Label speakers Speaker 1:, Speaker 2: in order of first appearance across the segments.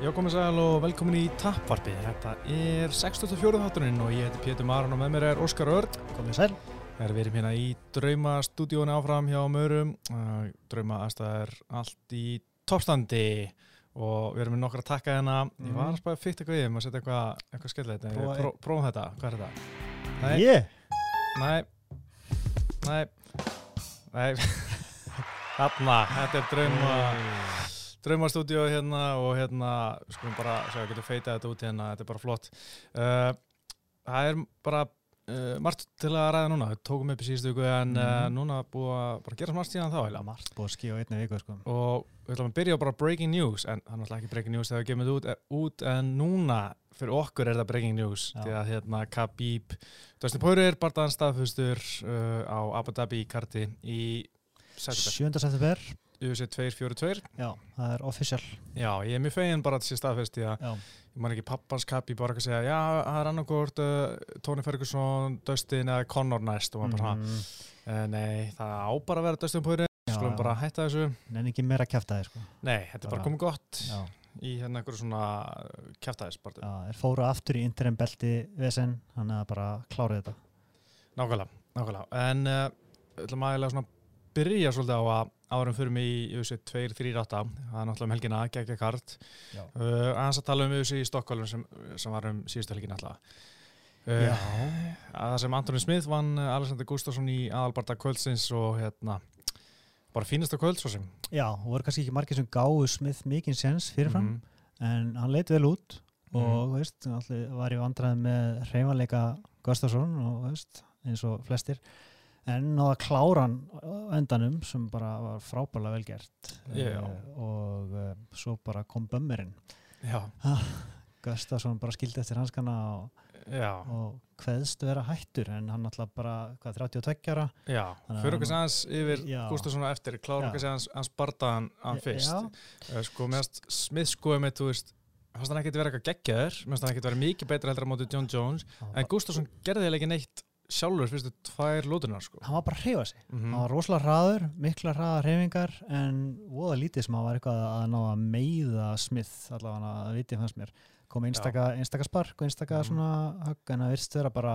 Speaker 1: Já, komið sæl og velkomin í Tappvarpi. Þetta er 64. þátturinn og ég heiti Pétur Maran og með mér er Óskar Örd.
Speaker 2: Komið sæl.
Speaker 1: Það er verið hérna í draumastúdíónu áfram hjá Mörum. Uh, Drauma aðstæðar allt í toppstandi og við erum með nokkra að taka hérna. Ég var að spæða fyrst eitthvað í þeim að setja eitthvað, eitthvað við
Speaker 2: Prófa
Speaker 1: pró- Prófum þetta. Hvað er þetta? Nei,
Speaker 2: Ég?
Speaker 1: nei, nei, nei. Þarna, þetta er drauma... Draumastúdíu hérna og hérna skulum bara sjá, getur feitað þetta út hérna, þetta er bara flott uh, það er bara uh, margt til að ræða núna, við tókum upp í síðustu viku en uh,
Speaker 2: Mhm.
Speaker 1: núna búið að bara gera margt síðan þá heila.
Speaker 2: Margt búið að skíða á einni viku sko.
Speaker 1: og við ætlum að byrja á bara breaking news en það er náttúrulega ekki breaking news þegar við gefum þetta út, er, út en núna fyrir okkur er þetta breaking news því að hérna Khabib Dustin Poirier, bardaðan staðfustur uh, á Abu Dhabi karti í september,
Speaker 2: 7. september.
Speaker 1: UFC 242
Speaker 2: Já, það er official.
Speaker 1: Já, ég er mjög fegin bara að þetta sé staðfest því að ég man ekki pappans kapi bara að segja já, það er annarkort uh, Tony Ferguson, Dustin eða Conor næst. Og maður bara,
Speaker 2: Mm,
Speaker 1: uh, nei, það á bara að vera Dustin Poirier, skulum bara hætta þessu.
Speaker 2: Nenni ekki meira að kæfta þið sko.
Speaker 1: Nei, þetta er bara
Speaker 2: Bara-
Speaker 1: komið gott
Speaker 2: Já.
Speaker 1: í hérna einhverju svona kæftæðis bara,
Speaker 2: Já, þeir fóru aftur í interim belti vesen, þannig að bara klárið þetta.
Speaker 1: nákvæmlega, nákvæmlega. En uh, ætlum aðeinslega svona byrja svolítið á að árum fyrir mig í UFC 238, það er náttúrulega um helgina geggja kart, uh, aðeins að tala um UFC í Stokkólum sem, sem var um síðustu helgina alltaf uh, að það sem Anthony Smith vann uh, Alexander Gustafsson í aðalbarta kvöldsins og hérna bara fínasta kvöld svo sem.
Speaker 2: Já, og voru kannski ekki margir sem gáðu Smith mikinn séns fyrirfram,
Speaker 1: Mhm.
Speaker 2: en hann leit vel út og veist, allir var í vandræði með hreyfanleika Gustafsson og veist, eins og flestir en náða kláran endanum sem bara var frábærlega vel gert.
Speaker 1: Já.
Speaker 2: Eh, og uh, svo bara kom bömmerinn.
Speaker 1: Já,
Speaker 2: Gustafsson bara skildi eftir hanskana og,
Speaker 1: já,
Speaker 2: og kveðst vera hættur en hann alltaf bara, hvað, 32 ára?
Speaker 1: Já. Fyrir okkur aðeins yfir
Speaker 2: Já.
Speaker 1: Gustafsson á eftir, klára
Speaker 2: Já.
Speaker 1: okkur aðeins hans bardaðan hann fyrst
Speaker 2: Já,
Speaker 1: uh, sko, meðast Smith sko með, þú veist hann ekkert vera eitthvað geggjaður hann ekkert vera mikið betra heldur á móti John Jones
Speaker 2: hann
Speaker 1: en Gustafsson gerði eiginlega ekki neitt sjálfur fyrstu tvær lótunar sko.
Speaker 2: Hann var bara að hreyfa sig.
Speaker 1: Mm
Speaker 2: hann var rosalega hraður, mikla hraða hreyfingar en voða lítið sem hann var eitthvað að ná að meiða Smith allavega að viti fannst mér. Kom einstaka, einstaka spark og einstaka
Speaker 1: Mhm.
Speaker 2: svona högg en það virðist vera bara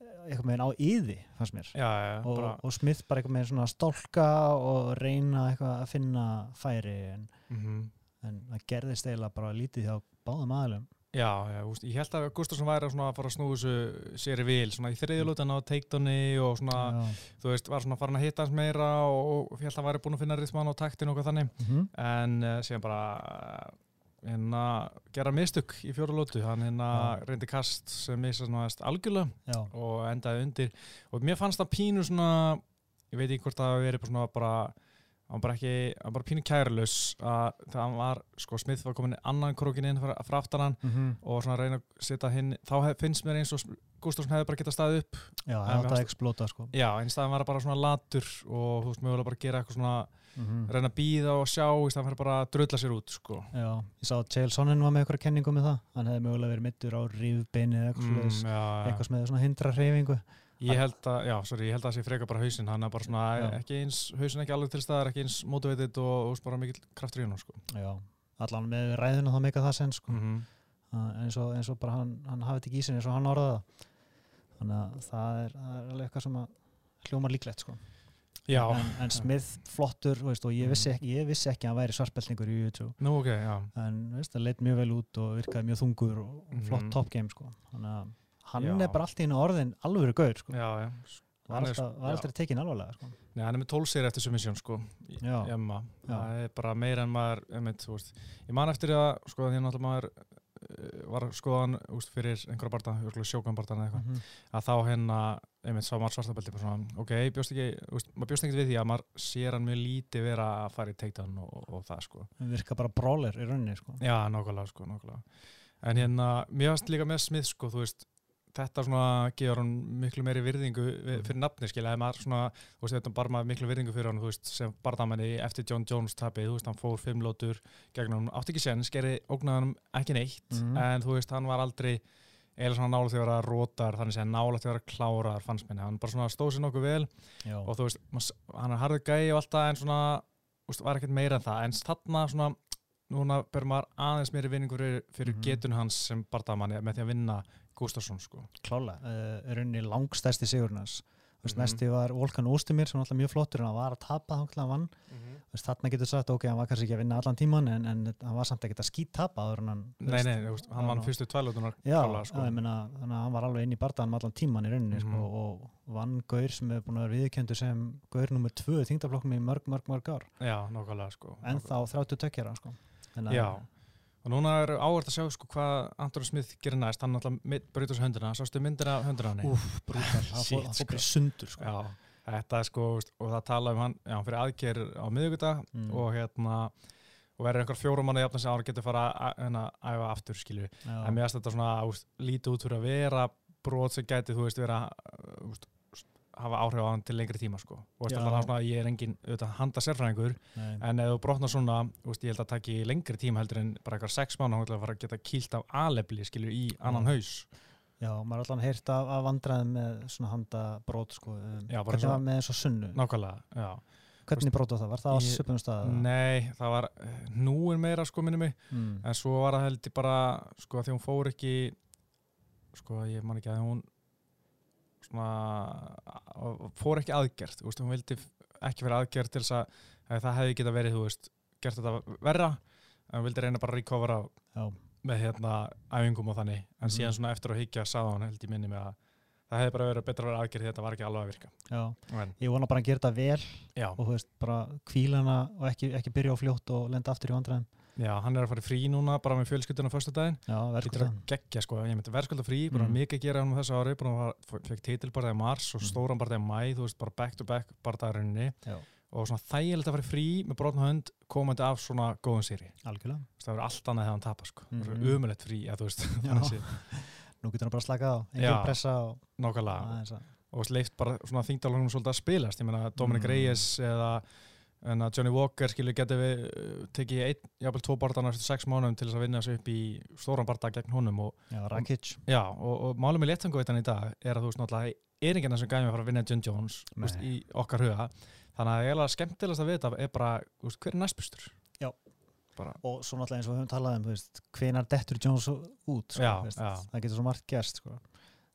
Speaker 2: eh, eitthvað með á yði fannst mér.
Speaker 1: Já, já,
Speaker 2: og,
Speaker 1: bara,
Speaker 2: og Smith bara eitthvað með svona stólka og reyna eitthvað að finna færi en,
Speaker 1: mm
Speaker 2: en það gerðist eiginlega bara lítið hjá báðum aðlum
Speaker 1: Já, já, úst, ég held að Gustafsson væri að, fara að snúi þessu sér í vil, svona í þriðju lútan á takedowni og svona, þú veist, var svona farin að hitta hans meira og, og ég held að væri búin að finna rithman og taktin og eitthvað þannig,
Speaker 2: -hmm.
Speaker 1: en uh, síðan bara uh, hérna gera mistök í fjóra lútu, hann hérna
Speaker 2: Já.
Speaker 1: reyndi kast sem missa svona algjörlega
Speaker 2: já,
Speaker 1: og endaði undir. Og mér fannst það pínu svona ég veit ekki hvort það verið bara svona bara hann var bara ekki, hann var bara pínu kærlaus að það hann var, sko Smith var komin annan krókin inn frá, aftan hann
Speaker 2: -hmm.
Speaker 1: og svona reyna að setja hinn þá finnst mér eins og Gustafsson hefði bara getað staðið upp
Speaker 2: já það átti að explota sko
Speaker 1: já, en staðan var bara svona latur og þú veist, mögulega bara gera eitthvað svona
Speaker 2: -hmm.
Speaker 1: reyna að býða og sjá í staðan fyrir bara að drulla sér út sko.
Speaker 2: Já, ég sá að Chael Sonnen var með eitthvað kenningu með það hann hefði mögulega verið mittur á rífbeini eða eitthvað,
Speaker 1: mm,
Speaker 2: mm, eitthvað með svona hindra hreyfingu
Speaker 1: ég held að, já, sorry, ég held að það sé freka bara hausinn, hann er bara svona,
Speaker 2: Já.
Speaker 1: ekki eins hausinn ekki alveg til staðar, ekki eins motivated og, og bara mikill kraftur í hann sko.
Speaker 2: Já, allan með ræðuna þá meika það sen sko.
Speaker 1: mm
Speaker 2: mm. eins, og, eins og bara hann, hann hafði þetta í sinni eins og hann orðaði það þannig að það er, það er alveg eitthvað sem að hljómar líklegt sko.
Speaker 1: já,
Speaker 2: en, en Smith flottur veist, og ég vissi, ekki, ég vissi ekki að hann væri svartbeltingur í YouTube
Speaker 1: nú ok, já
Speaker 2: en veist, það leitt mjög vel út og virkaði mjög þungur og, og flott
Speaker 1: Mhm.
Speaker 2: top game sko. þannig að hann
Speaker 1: Já.
Speaker 2: er bara allt í einu orðin alveg gaur sko.
Speaker 1: hann er-
Speaker 2: alltaf, aldrei tekin alvarlega sko.
Speaker 1: Nei, hann er með 12 sér eftir submission sko, það er bara meira en maður einmitt, ég man eftir að sko, því að náttúrulega maður uh, var skoðan úst, fyrir einhverja barða, sjókan barða eða eitthvað,
Speaker 2: Mhm.
Speaker 1: að þá hérna einmitt sá maður svona, ok, bjóst ekki úst, maður bjóst ekki við því að maður sér hann mjög lítið vera að fara í takedown og, og það sko
Speaker 2: hann virka bara brawler í rauninni sko.
Speaker 1: Já, nákvæmlega, sko, nákvæmlega. En hérna, mér varst líka með Smith, sko, þú veist, þetta svona gefur hann miklu meiri virðingu við- fyrir nafni, skilja, ef maður svona, þú veist, þetta bara maður miklu virðingu fyrir hann, þú veist, sem barðamenni eftir John Jones tapið, þú veist, hann fór fimm lótur gegn hann, átti ekki sens, gerði ógnaði hann ekki neitt,
Speaker 2: Mhm.
Speaker 1: en þú veist, hann var aldrei eða svona nála því að vera rótar, þannig að nála því að vera klárar, fannst minni, hann bara svona stóð sér nokkuð vel
Speaker 2: Já.
Speaker 1: og þú veist, hann er harður gæi og alltaf en svona, þú veist, var ekkert meira en það, en þarna svona núna ber maður aðeins meiri vinningur fyrir, fyrir
Speaker 2: Mhm.
Speaker 1: getun hans sem bardamanni með því að vinna Gustafsson sko.
Speaker 2: klála, uh, er rauninni langstæsti sigurnars Veist,
Speaker 1: Mhm.
Speaker 2: næsti var Volkan Óstumir sem var alltaf mjög flottur en hann var að tapa hann vann Veist, þarna getur sagt, ok, hann var kannski ekki að vinna allan tíman en, en hann var samt ekkert að skýt tapa áður en hann
Speaker 1: Nei, nei, veist, hann vann fyrstu klálega sko.
Speaker 2: hann var alveg inn í bardaðan allan tíman í rauninni
Speaker 1: Mhm.
Speaker 2: sko, og vann Gaur sem hefur búin að vera viðkjöndu sem Gaur nummer tvö í þingdaflokknum í mörg, mörg, mörg ár
Speaker 1: Já, nákvæmlega sko.
Speaker 2: en þá 30 tökjara
Speaker 1: Já, og núna er áhvert að sjá sko, hvað Anton Smith gerir næst, hann náttúrulega breytur sér höndina, sástu myndina af höndina hann
Speaker 2: Úf, brútal,
Speaker 1: Shit,
Speaker 2: fór,
Speaker 1: sko.
Speaker 2: sundur sko.
Speaker 1: Já, þetta er sko, og það tala um hann, já, hann fyrir aðgerð á miðugudag
Speaker 2: Mm.
Speaker 1: og hérna og verður einhver fjórum manni jafnast sem hann getur fara að hérna, æfa aftur, skilju en mér finnst þetta svona úst, lítið út fyrir að vera brot sem gæti, þú veist, vera uh, úst, hafa áhrif á hann til lengri tíma sko. og veist, það svona, ég er engin auðvitað, handa sérfræðingur,
Speaker 2: Nei.
Speaker 1: en ef þú brotnar svona úst, ég held að taki lengri tíma heldur en bara eitthvað sex mánu, að fara að geta kýlt af alefli, skilju, í annan
Speaker 2: Já.
Speaker 1: haus
Speaker 2: Já, maður er allan heyrt af, af vandræðum með svona handabrót sko. um,
Speaker 1: Já,
Speaker 2: hvernig var með eins og sunnu
Speaker 1: nákvæmlega, já
Speaker 2: hvernig brót var það, var það á söpum stað eða?
Speaker 1: Nei, það var eh, núin meira sko minni mig
Speaker 2: mm.
Speaker 1: en svo var það held ég bara sko að því hún fór ekki sko ég man ekki að hún svona fór ekki aðgerð, þú veist, hún vildi ekki vera aðgerð til þess að, að það hefði geta verið, veist, gert þetta verra en hún vildi reyna bara að recovera
Speaker 2: Já,
Speaker 1: með hérna æfingum og þannig. En
Speaker 2: Mhm.
Speaker 1: síðan svona eftir að higgja sagði hann held ég minni með að það hefði bara verið betra að vera aðgerð því þetta var ekki alveg að virka.
Speaker 2: Ég vona bara að gera þetta vel
Speaker 1: já,
Speaker 2: og þú veist, bara kvíla hana og ekki, ekki byrja á fljótt og lenda aftur í vandræðum
Speaker 1: já, hann er að fara í frí núna bara með fjölskylduna fyrstu daginn
Speaker 2: Já,
Speaker 1: Lítur
Speaker 2: verðskulda
Speaker 1: að gegja sko, ég myndi verðskulda frí, bara
Speaker 2: Mm.
Speaker 1: mikið að gera hann þessu ári, bara hann fekk titilbarðið í mars og
Speaker 2: Mm.
Speaker 1: stóran barðið í mæ, þú veist, bara back to back barðaðurinni
Speaker 2: Já,
Speaker 1: og svona þægilegt að fara í frí með brotna hönd komandi af svona góðum sýri.
Speaker 2: algjörlega
Speaker 1: Það verður allt annað þegar hann tapar sko, það
Speaker 2: Mhm.
Speaker 1: verður umulett frí, að þú veist, þannig séð.
Speaker 2: Nú getur hann bara að slaka á, engin að
Speaker 1: og leift bara svona þingdalunum svolítið að spilast, ég meina Dominic
Speaker 2: Mm.
Speaker 1: Reyes eða en að Johnny Walker skilur geti við uh, tekið einn, jafnvel tvo barðana eftir sex mánuðum til þess að vinna þessu upp í stóran barða gegn honum og
Speaker 2: Já, Rakic
Speaker 1: Já, og, og málum með léttanguveitan í dag er að þú veist náttúrulega er enginn sem gæmi að fara að vinna John Jones
Speaker 2: Nei.
Speaker 1: í okkar huga þannig að eiginlega skemmtilegast að vita er bara veist, hver er næstbustur
Speaker 2: Já.
Speaker 1: bara,
Speaker 2: og svo náttúrulega eins og við höfum talað um veist, hvenar dettur Jones út sko,
Speaker 1: Já, já.
Speaker 2: það getur svo margt gerst sko.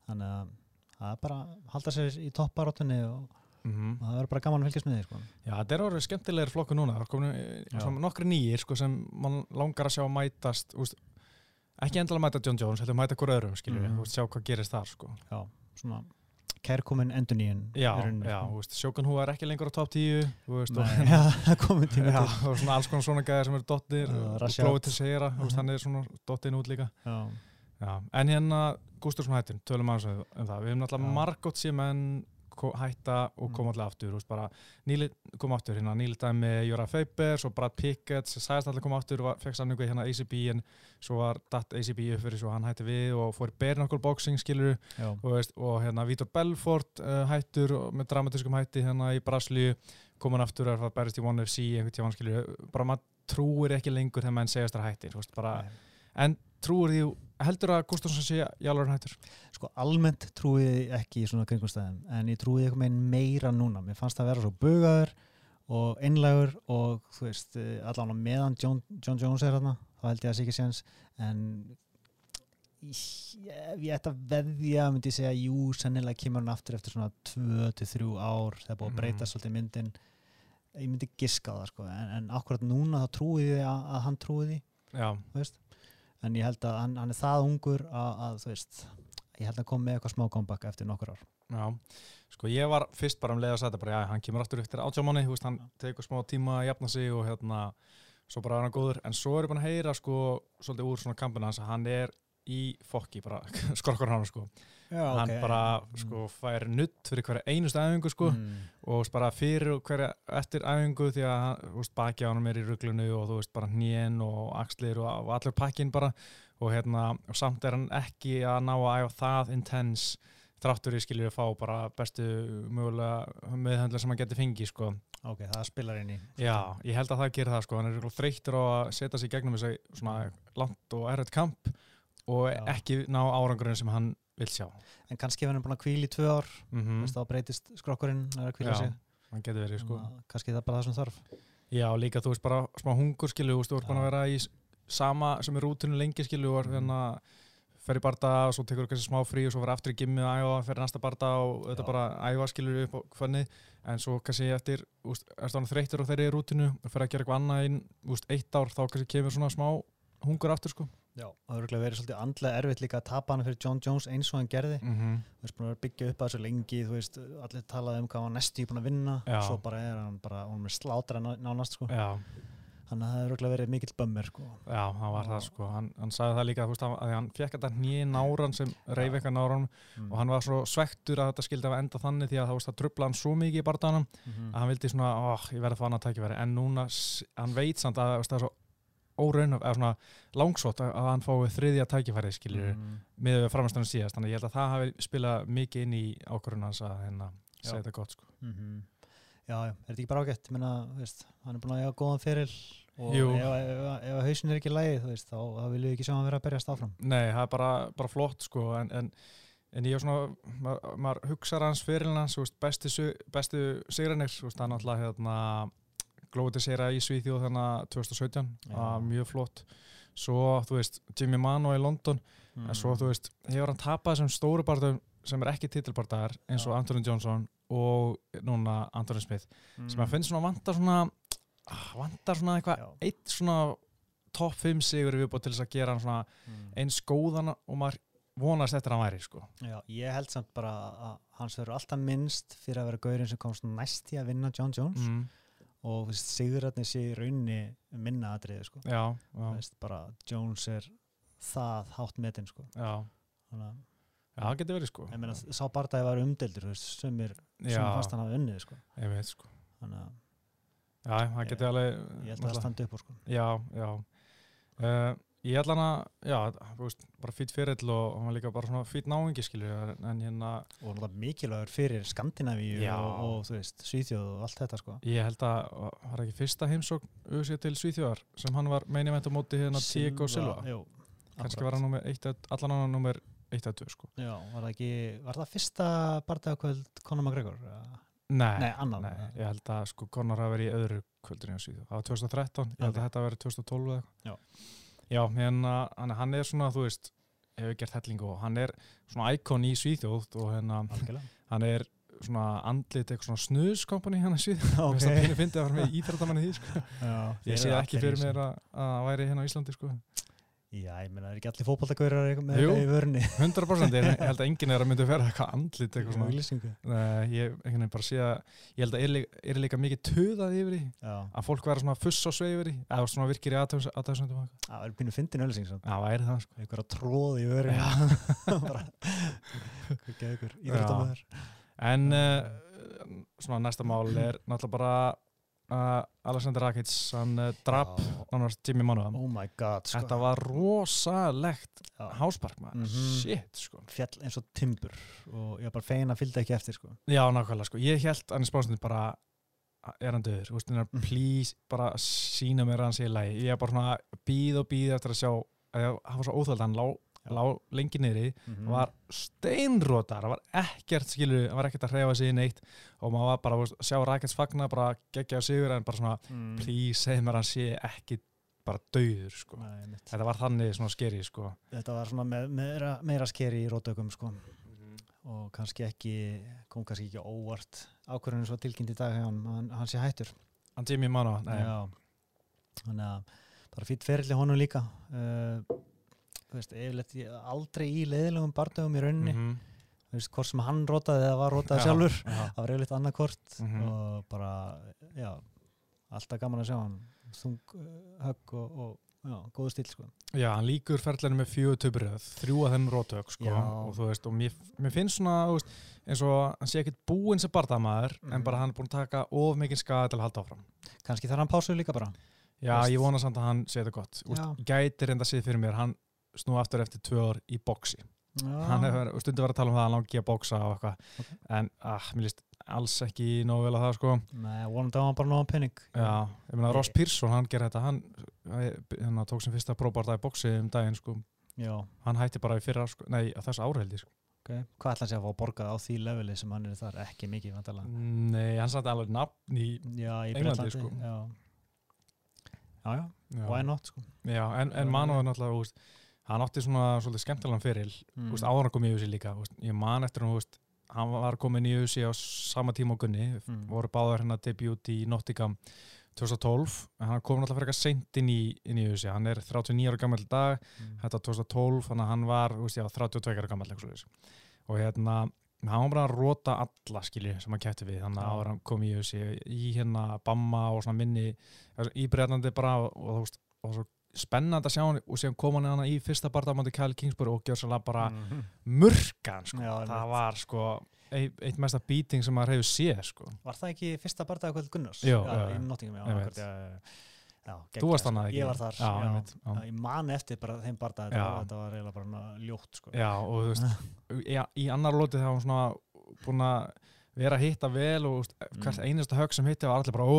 Speaker 2: þannig að það er bara að halda sér í topparóttunni og
Speaker 1: mm
Speaker 2: það verður bara gaman að fylgjast með því sko.
Speaker 1: Já, þetta er orðið skemmtilegir flokku núna. Það er komin svona nokkri nýjir sko, sem mann langar að sjá mætast þú veist, ekki endilega mæta John Jones heldur mæta hver öðrum, skiljum við, mm. sjá hvað gerist þar sko.
Speaker 2: já, svona kærkomin endur nýjun
Speaker 1: Já, já, þú veist, Sjókan Hú er ekki lengur á top 10 þú veist, og,
Speaker 2: Nei, já, það er komin tími
Speaker 1: já,
Speaker 2: til.
Speaker 1: og svona alls konar svona gæðir sem eru dottir og grófið til segjara, þú veist,
Speaker 2: Mhm.
Speaker 1: hann er svona dottin út líka.
Speaker 2: Já,
Speaker 1: Já, en hérna Gústursson hættin, tölum aðeins um það. Við hefum náttúrulega margótt enn hætta og koma
Speaker 2: Mm.
Speaker 1: allir aftur, þú veist, bara nýli koma aftur, hérna nýli dæmi Jóra Feibers og Brad Pickett sem sagðist allir koma aftur og fekk sanningu í hérna ACB en svo var datt ACB upp fyrir svo hann hætti við og fór knuckle boxing skilur og, veist, og hérna Vítor Belfort uh, hættur með dramatískum hætti hérna í Braslíu komin aftur að berist í One FC einhvern tíma skilur, bara maður trúir ekki lengur þegar menn segjast þar hættir, veist, bara en trúir því, heldur að Gustafsson sé jálfurinn hættur?
Speaker 2: sko almennt trúi ég ekki í svona kringumstæðum en ég trúi eitthvað meginn meira núna mér fannst það að vera svo bugaður og einlægur og þú veist eh, allan á meðan John, John Jones er þarna þá held ég að það sé ekki séns en ég, ég ætti að veðja myndi ég segja jú, sennilega kemur hann aftur eftir svona 2-3 ár það er búið að
Speaker 1: Mhm.
Speaker 2: breyta svolítið myndin ég myndi giska á það sko en, en akkurat núna þá trúi ég að, að hann trúi því
Speaker 1: Já,
Speaker 2: þú veist en ég held að hann, hann er það ungur að, að þú veist ég held að koma með eitthvað smá comeback eftir nokkur ár.
Speaker 1: Já, sko ég var fyrst bara um leið að segja þetta bara, já, hann kemur aftur eftir átjámanni, þú veist, hann tekur smá tíma að jafna sig og hérna, svo bara er hann góður, en svo er ég búin að heyra, sko, svolítið úr svona kampina hans að hann er í fokki, bara, skorkur hann, sko,
Speaker 2: Já,
Speaker 1: hann bara, sko, fær nutt fyrir hverja einustu æfingu, sko,
Speaker 2: mm.
Speaker 1: og bara fyrir hverja eftir æfingu því að veist, baki á hann er í ruglunu og þú veist, bara hnén og axlir og, og allur pakkin bara. Og hérna, og samt er hann ekki að ná að æfa það intense þráttur í skiljið að fá bara bestu mögulega meðhandla sem hann geti fengið, sko.
Speaker 2: ok, það spilar inn í.
Speaker 1: Já, ég held að það gerir það, sko, hann er þreyttur á að setja sig gegnum þessi svona langt og erfitt kamp og
Speaker 2: Já.
Speaker 1: ekki ná árangurinn sem hann vil sjá.
Speaker 2: en kannski ef hann er búin að kvíla í tvö ár
Speaker 1: Mm
Speaker 2: mm. þá breytist skrokkurinn að kvíla sig
Speaker 1: hann verið, sko.
Speaker 2: Þannig að kannski það er bara það sem þarf
Speaker 1: Já, líka þú veist bara smá hungur skilu, þú veist, þú ert búin að vera í sama sem er rútinu lengi skilu og er hérna fer í barda og svo tekur þú kannski smá frí og svo fer aftur í gimmi og æfa, fer í næsta barda og þetta bara æfa skilur upp á hvernig en svo kannski eftir, úst, er það þreyttur og þeir eru í rútinu og fer að gera eitthvað annað inn, úst, eitt ár þá kannski kemur svona smá hungur aftur sko.
Speaker 2: Já, það hefur verið svolítið andlega erfitt líka að tapa hana fyrir John Jones eins og hann gerði.
Speaker 1: Mm -hmm.
Speaker 2: þú veist, búin að byggja upp að þessu lengi þú veist, allir talaði um hvað hann næstu búin að vinna
Speaker 1: Já.
Speaker 2: svo bara er hann bara, hún er slátra nánast sko,
Speaker 1: Já,
Speaker 2: þannig að það hefur verið mikill bömmir sko.
Speaker 1: já, hann var það sko. Hann, hann sagði það líka, þú veist, að hann fekk þetta nýja náran sem reyf eitthvað náran
Speaker 2: mm.
Speaker 1: og hann var svo svektur að þetta skildi að enda þannig því að það, það trubla hann svo mikið í bardanum
Speaker 2: mm
Speaker 1: að hann vildi svona, oh, ég verði að fá annað tækifæri en núna, s- hann veit samt að það er svo óraun, eða svona langsótt að, hann fái þriðja tækifæri skilur mm. með við framstöðum síðast þannig að ég held að það hafi spilað mikið inn í ákvörðun hans að hérna segja þetta gott sko.
Speaker 2: Mm Já, já, er þetta ekki bara ágætt þú veist, hann er búin að eiga góðan fyrir og
Speaker 1: Jú.
Speaker 2: ef, ef, ef, ef hausin er ekki lægi þá, veist, þá, þá viljum við ekki sjá hann vera að berjast áfram
Speaker 1: Nei, það er bara, bara flott sko en, en, en ég er svona maður, maður hugsar hans fyrir hans veist, bestu, bestu það er náttúrulega hérna glóti sigra í Svíþjóð þannig að 2017
Speaker 2: Já.
Speaker 1: það var mjög flott svo, þú veist, Jimmy Mano í London
Speaker 2: mm.
Speaker 1: en svo þú veist, hefur hann tapað þessum stóru barðum sem er ekki titilbardagar eins og. Anthony Johnson og núna Anthony Smith
Speaker 2: mm.
Speaker 1: sem að finnst svona vantar svona ah, vantar svona eitthvað eitt svona topp 5 sigur viðbúið til þess að gera hann svona
Speaker 2: mm.
Speaker 1: eins góðan og maður vonast eftir að hann væri sko.
Speaker 2: Já, ég held samt bara að hans verður alltaf minnst fyrir að vera gaurinn sem komst næst í að vinna John Jones
Speaker 1: mm.
Speaker 2: Og sigurarnir sé í raunni minna atriði sko. bara Jones er það hátt metinn sko.
Speaker 1: já
Speaker 2: þannig að
Speaker 1: já, það getur verið sko
Speaker 2: ég meina sá bardagi var umdeldur sumir,
Speaker 1: já,
Speaker 2: sumir fannst hann hafa unnið sko.
Speaker 1: ég veit sko
Speaker 2: þannig að
Speaker 1: já,
Speaker 2: Ég-
Speaker 1: getur alveg
Speaker 2: ég held að það standi upp úr sko.
Speaker 1: já, já uh, ég ætla hann að, já, veist bara fýtt fyrirl og hann var líka bara svona fýtt náingi skilju, en hérna
Speaker 2: og náttúrulega mikilvægur fyrir Skandinavíu og, og þú veist, Svíþjóð og allt þetta sko.
Speaker 1: Ég held að var ekki fyrsta heimsókn auðvitað til Svíþjóðar sem hann var meini veit á móti hérna Diego Silva
Speaker 2: jú, akkurat.
Speaker 1: var hann nummer eitt, eða- allan annan nummer 1 að 2 sko
Speaker 2: Já, var það ekki, var það fyrsta bardagakvöld Conor McGregor?
Speaker 1: Nei,
Speaker 2: Nei, annan.
Speaker 1: nei, ég held að sko Conor hafi verið í öðru kvöldinu á Svíþjóð, það var 2013 ég held
Speaker 2: Ok.
Speaker 1: að þetta hafi verið 2012 eða
Speaker 2: Já.
Speaker 1: hérna, hann, er svona, þú veist hefur gert helling og hann er svona íkon í Svíþjóð og hérna
Speaker 2: Algjörlega.
Speaker 1: hann er svona andlit eitthvað svona snuðskompani í Svíþjóð Mér
Speaker 2: Ok.
Speaker 1: finnst það pínu fyndið að vera með íþrættamanni því sko.
Speaker 2: Já,
Speaker 1: Ég sé ekki fyrir mér að að það væri hérna á Íslandi sko.
Speaker 2: Já, ég meina, það er ekki allir fótballtakaurar með
Speaker 1: Jú.
Speaker 2: eitthvað í vörni
Speaker 1: 100% ég held að enginn er að myndi að vera eitthvað andlit eitthvað svona.
Speaker 2: Auglýsingu.
Speaker 1: Nei, ég einhvern veginn bara sé að ég held að er, líka- er líka mikið töðað yfir því
Speaker 2: Já,
Speaker 1: að fólk vera svona fuss á sveig yfir því eða svona virkir í aðtöðsöndum
Speaker 2: það er pínu fyndin öllising.
Speaker 1: Já, væri það sko.
Speaker 2: Eitthvað að tróði í vörni bara, hvað geði ykkur íþróttamöður
Speaker 1: En uh, svona næsta mál er náttúrulega bara uh, Alexander Rakic hann uh, drap Jimmy Manuða
Speaker 2: Oh my god, sko.
Speaker 1: Þetta var rosalegt háspark maður,
Speaker 2: Mhm.
Speaker 1: shit sko.
Speaker 2: Fjall eins og timbur og ég var bara fegin að fylgda ekki eftir sko.
Speaker 1: Já, nákvæmlega sko, ég held hann í spánstunni bara er hann döður, þú veist, hann er
Speaker 2: Mm.
Speaker 1: please bara sína mér að hann sé í lagi. Ég er bara svona býð og býð eftir að sjá að hann var svo óþöld, hann lá,
Speaker 2: Já.
Speaker 1: lá lengi niðri,
Speaker 2: mm
Speaker 1: hann var steinrótar, hann var ekkert skilur, hann var ekkert að hreyfa sig í neitt og maður var bara, veist, sjá Rakets fagna bara geggja sigur en bara svona
Speaker 2: mm.
Speaker 1: please, segð mér að hann sé ekki bara döður sko,
Speaker 2: Nei,
Speaker 1: þetta var þannig svona skeri sko.
Speaker 2: Þetta var svona með, meira, meira skeri í rótökum sko. Og kannski ekki, kom kannski ekki á óvart ákvörðinu svo tilkynnt í dag hjá hann, hann, hann sé hættur.
Speaker 1: Hann nei,
Speaker 2: Já, þannig að bara fýtt ferilli honum líka. Uh, veist, aldrei í leiðilegum bardögum í rauninni
Speaker 1: Mhm.
Speaker 2: þú veist, hvort sem hann rótaði eða var rótaði
Speaker 1: Já,
Speaker 2: sjálfur
Speaker 1: já.
Speaker 2: það var yfirleitt annað hvort
Speaker 1: Mhm.
Speaker 2: og bara, já alltaf gaman að sjá hann þung uh, högg og, og já, góðu stíl sko
Speaker 1: Já, hann líkur ferðlunum með fjögur töpuröð, þrjú að þeim rótök sko, og þú veist, og mér, mér finnst svona, veist, eins og hann sé ekkit búinn sem bardamaður, en
Speaker 2: Mhm.
Speaker 1: bara hann er búinn að taka of mikið skada til að halda áfram.
Speaker 2: kannski þarf hann pásu líka bara
Speaker 1: Já,
Speaker 2: Veist.
Speaker 1: ég vona samt að hann sé þetta gott. Úst, gæti reynda að séð fyrir mér, hann snú aftur eftir tvö ár í
Speaker 2: já,
Speaker 1: Hann hefur stundu verið að tala um það að langi að boxa og eitthvað,
Speaker 2: Ok.
Speaker 1: en ah, mér líst alls ekki nógu vel að það, sko.
Speaker 2: Nei, vonandi á hann bara nóðan penning
Speaker 1: Já, ég meina. Ross Pearson, hann gerði þetta, hann, hann tók sem fyrsta próbarda í boxi um daginn, sko.
Speaker 2: já,
Speaker 1: Hann hætti bara í fyrra, sko, nei, á þessu árheldi, sko.
Speaker 2: ok hvað ætla hann sé að fá borgað á því leveli sem hann er þar ekki mikið vantala
Speaker 1: Nei, hann satt alveg nafn í
Speaker 2: já, í
Speaker 1: Englandi, sko.
Speaker 2: já, já, já, why not sko.
Speaker 1: Já, en, en
Speaker 2: Já,
Speaker 1: Manu
Speaker 2: já.
Speaker 1: er náttúrulega, hann átti svona svolítið skemmtilegan fyrir,
Speaker 2: mm.
Speaker 1: áður að koma í USA líka, veist, ég man eftir hann, veist, hann var komin í USA á sama tíma og Gunni,
Speaker 2: Mm.
Speaker 1: voru báðar hérna debut í Nottingham 2012, en hann kom náttúrulega fyrir eitthvað seint inn í, í USA, hann er 39 ára gammal dag,
Speaker 2: mm.
Speaker 1: þetta var 2012, þannig að hann var, veist, já, 32 ára gammal, og hérna, hann var bara að rota alla, skilju, sem hann kæfti við, þannig að áður hann kom í USA, í hérna Bamma og svona minni, í breytandi bara, og þú veist, og svo spennandi að sjá hann og síðan kom hann hana í fyrsta barndamandi Kyle Kingsbury og gjör sannlega bara
Speaker 2: Mhm.
Speaker 1: murkan sko.
Speaker 2: Já,
Speaker 1: það
Speaker 2: einmitt.
Speaker 1: var sko eitt, mesta beating sem maður hefur séð sko.
Speaker 2: Var það ekki fyrsta barndagakvöld Gunnars? Já, í.
Speaker 1: Já, þú varst
Speaker 2: sko.
Speaker 1: hann að ekki
Speaker 2: Ég var þar,
Speaker 1: já,
Speaker 2: já.
Speaker 1: já.
Speaker 2: Ég man eftir bara þeim barndag, þetta, var- eiginlega bara ljótt, sko.
Speaker 1: já og þú veist í, annar lótið það var svona búin að vera að hitta vel og þú veist, hvert
Speaker 2: Mm.
Speaker 1: einasta högg sem hitti var allir bara ó,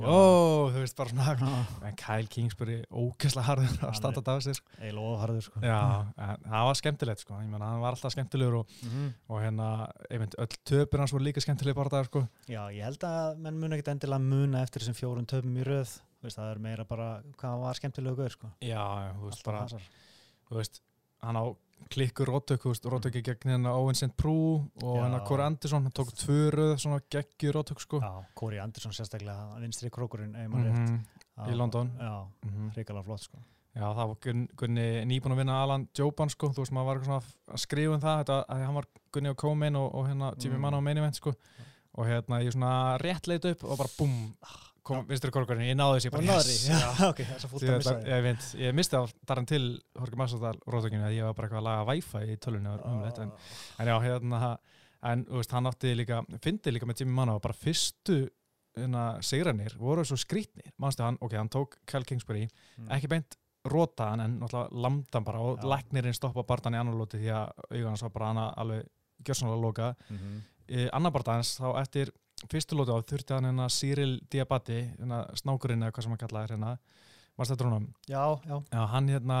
Speaker 2: Já.
Speaker 1: ó, þú veist bara svona
Speaker 2: Já,
Speaker 1: en Kyle Kingsbury ógeðslega harður að þetta af sér sko.
Speaker 2: eiginlega ofarður, sko.
Speaker 1: já, en það var skemmtilegt sko. ég meina, hann var alltaf skemmtilegur og,
Speaker 2: Mhm.
Speaker 1: og hérna, einmitt, öll töpur hans voru líka skemmtileg bara það sko.
Speaker 2: Já, ég held að menn mun ekkert endilega muna eftir þessum fjórum töfum í röð. Veist, það er meira bara hvað var skemmtilegu gaur, sko.
Speaker 1: já, þú veist bara þú veist, hann á klikkur veist, róttöki gegn hérna Owen St. Prú og hérna Corey Anderson, hann tók tvö röð svona geggjur róttök sko
Speaker 2: Já, Corey Anderson sérstaklega, vinstri krókurinn.
Speaker 1: Mhm,
Speaker 2: Já,
Speaker 1: í London.
Speaker 2: Já,
Speaker 1: mhm.
Speaker 2: hrikalega flott, sko.
Speaker 1: Já, það var Gunni, Gunni nýbúin að vinna Alan Joban sko, þú veist, maður var svona að skrifa um það, þetta, að hann var Gunni og Coleman og, og hérna Jimmy
Speaker 2: Mm.
Speaker 1: Mann á main event sko og hérna ég svona rétt leit upp og bara búm, kom vinstri krókurinn, ég náði þessi yes,
Speaker 2: já, ok, það
Speaker 1: það- ég, veit, ég misti á þaran til Horki Massadal rótökinu að ég var bara eitthvað að laga Wi-Fi í tölunni og umleitt en, en já, hérna en veist, hann átti líka, fyndi líka með Jimmy Mann og bara fyrstu hérna, sigranir voru svo skrítnir mannstu hann, ok, hann tók Kyle Kingsbury.
Speaker 2: Mm.
Speaker 1: ekki beint rota hann en náttúrulega lamdan bara og
Speaker 2: Já.
Speaker 1: læknirinn stoppa barndan í annar lóti því að auðvitað hans var bara hana alveg gjörsanlega loka
Speaker 2: Mhm.
Speaker 1: í annar barndans þá eftir fyrstu lóti á þurfti hann hérna Cyril Diabati hérna snákurinn eða hvað sem hann kallaði hérna varst þetta honum
Speaker 2: Já, já.
Speaker 1: Já, hann hérna,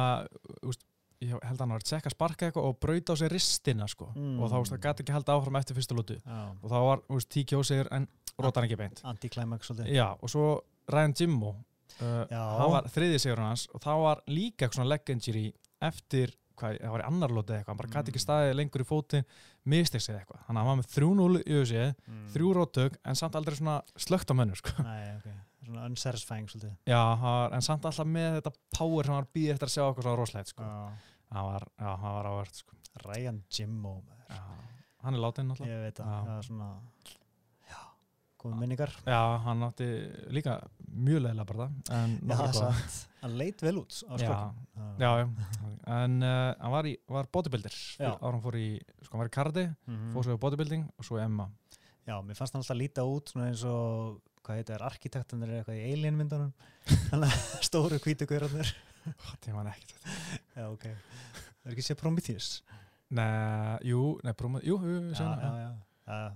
Speaker 1: úst, ég held að hann var að tsekka sparka eitthvað og braut á sig ristina sko.
Speaker 2: Mm.
Speaker 1: og þá úst, gæti ekki halda áfram eftir fyrstu lútu
Speaker 2: já.
Speaker 1: og þá var TKO sigur en rótan ekki beint
Speaker 2: Anti-climax svolítið.
Speaker 1: Já, og svo Ryan Jimmo uh, hann var þriði sigur hans og þá var líka eitthvað svona leg injury eftir, hvað, það var í annar lútu eitthvað hann bara gæti ekki
Speaker 2: Mm.
Speaker 1: staðið lengur í fótinn mistekst eða eitthvað, hann var með 3-0 í össi,
Speaker 2: Mm.
Speaker 1: þrjú rótök en samt aldrei svona slögt á mönnu sko.
Speaker 2: Nei, ok. Svona unsatisfying svolítið.
Speaker 1: Já, var, en samt alltaf með þetta power sem hann býði eftir að sjá eitthvað svona roslegt sko.
Speaker 2: Já.
Speaker 1: hann var, já, hann var ávert sko.
Speaker 2: Ryan Jimmo, maður.
Speaker 1: Já, hann er látinn náttúrulega.
Speaker 2: Ég veit að það er svona, góð minningar.
Speaker 1: Já, hann átti líka mjög leiðilega bara það.
Speaker 2: Já, satt. Hann leit vel út á
Speaker 1: Já,
Speaker 2: skokkum.
Speaker 1: já, já. En uh, hann var, í, var bodybuilder. Ára hann fór í, sko, hann var í kardi,
Speaker 2: Mhm.
Speaker 1: fór svo í bodybuilding og svo í Emma.
Speaker 2: Já, mér fannst hann alltaf líta út eins og, hvað heitir, arkitektanir eða eitthvað í Alien myndunum. Stóru hvítu gaurarnir.
Speaker 1: Það var ekkert þetta.
Speaker 2: Já, ok. Það er ekki sér Prometheus.
Speaker 1: Nei, jú, nei, brúma, jú, jú, jú,
Speaker 2: Já,
Speaker 1: já,
Speaker 2: já, já. já.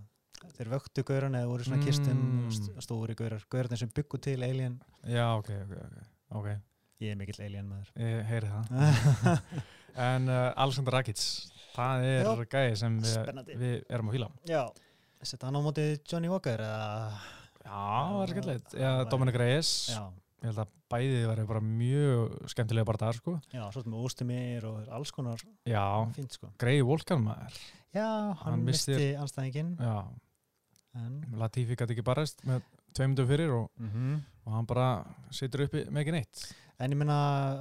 Speaker 2: Þeir vöktu gaurarni eða voru svona kistum
Speaker 1: Mm.
Speaker 2: stóri gaurar. Gaurarnir sem byggu til Alien.
Speaker 1: Já, ok, ok, ok. Ok,
Speaker 2: Ég er mikill Alien maður.
Speaker 1: ég heyri það. En uh, Alexander Rakic, það er
Speaker 2: Já.
Speaker 1: gæði sem við, við erum að fíla.
Speaker 2: Já. Setta hann á móti Johnny Walker eða?
Speaker 1: Já, það er skemmtilegt.
Speaker 2: það væri-
Speaker 1: Dominic Reyes.
Speaker 2: Já.
Speaker 1: Ég held að bæðið væri bara mjög skemmtilega bara þar, sko.
Speaker 2: Já, svo með Óstumir og alls konar
Speaker 1: Já,
Speaker 2: fínt sko.
Speaker 1: Grey Volkan maður.
Speaker 2: Já, hann,
Speaker 1: Hann
Speaker 2: misti anstæðingin.
Speaker 1: Já,
Speaker 2: En,
Speaker 1: Latifi gæti ekki barist með tveimundum fyrir og,
Speaker 2: mm
Speaker 1: og hann bara situr uppi með ekki neitt.
Speaker 2: en ég meina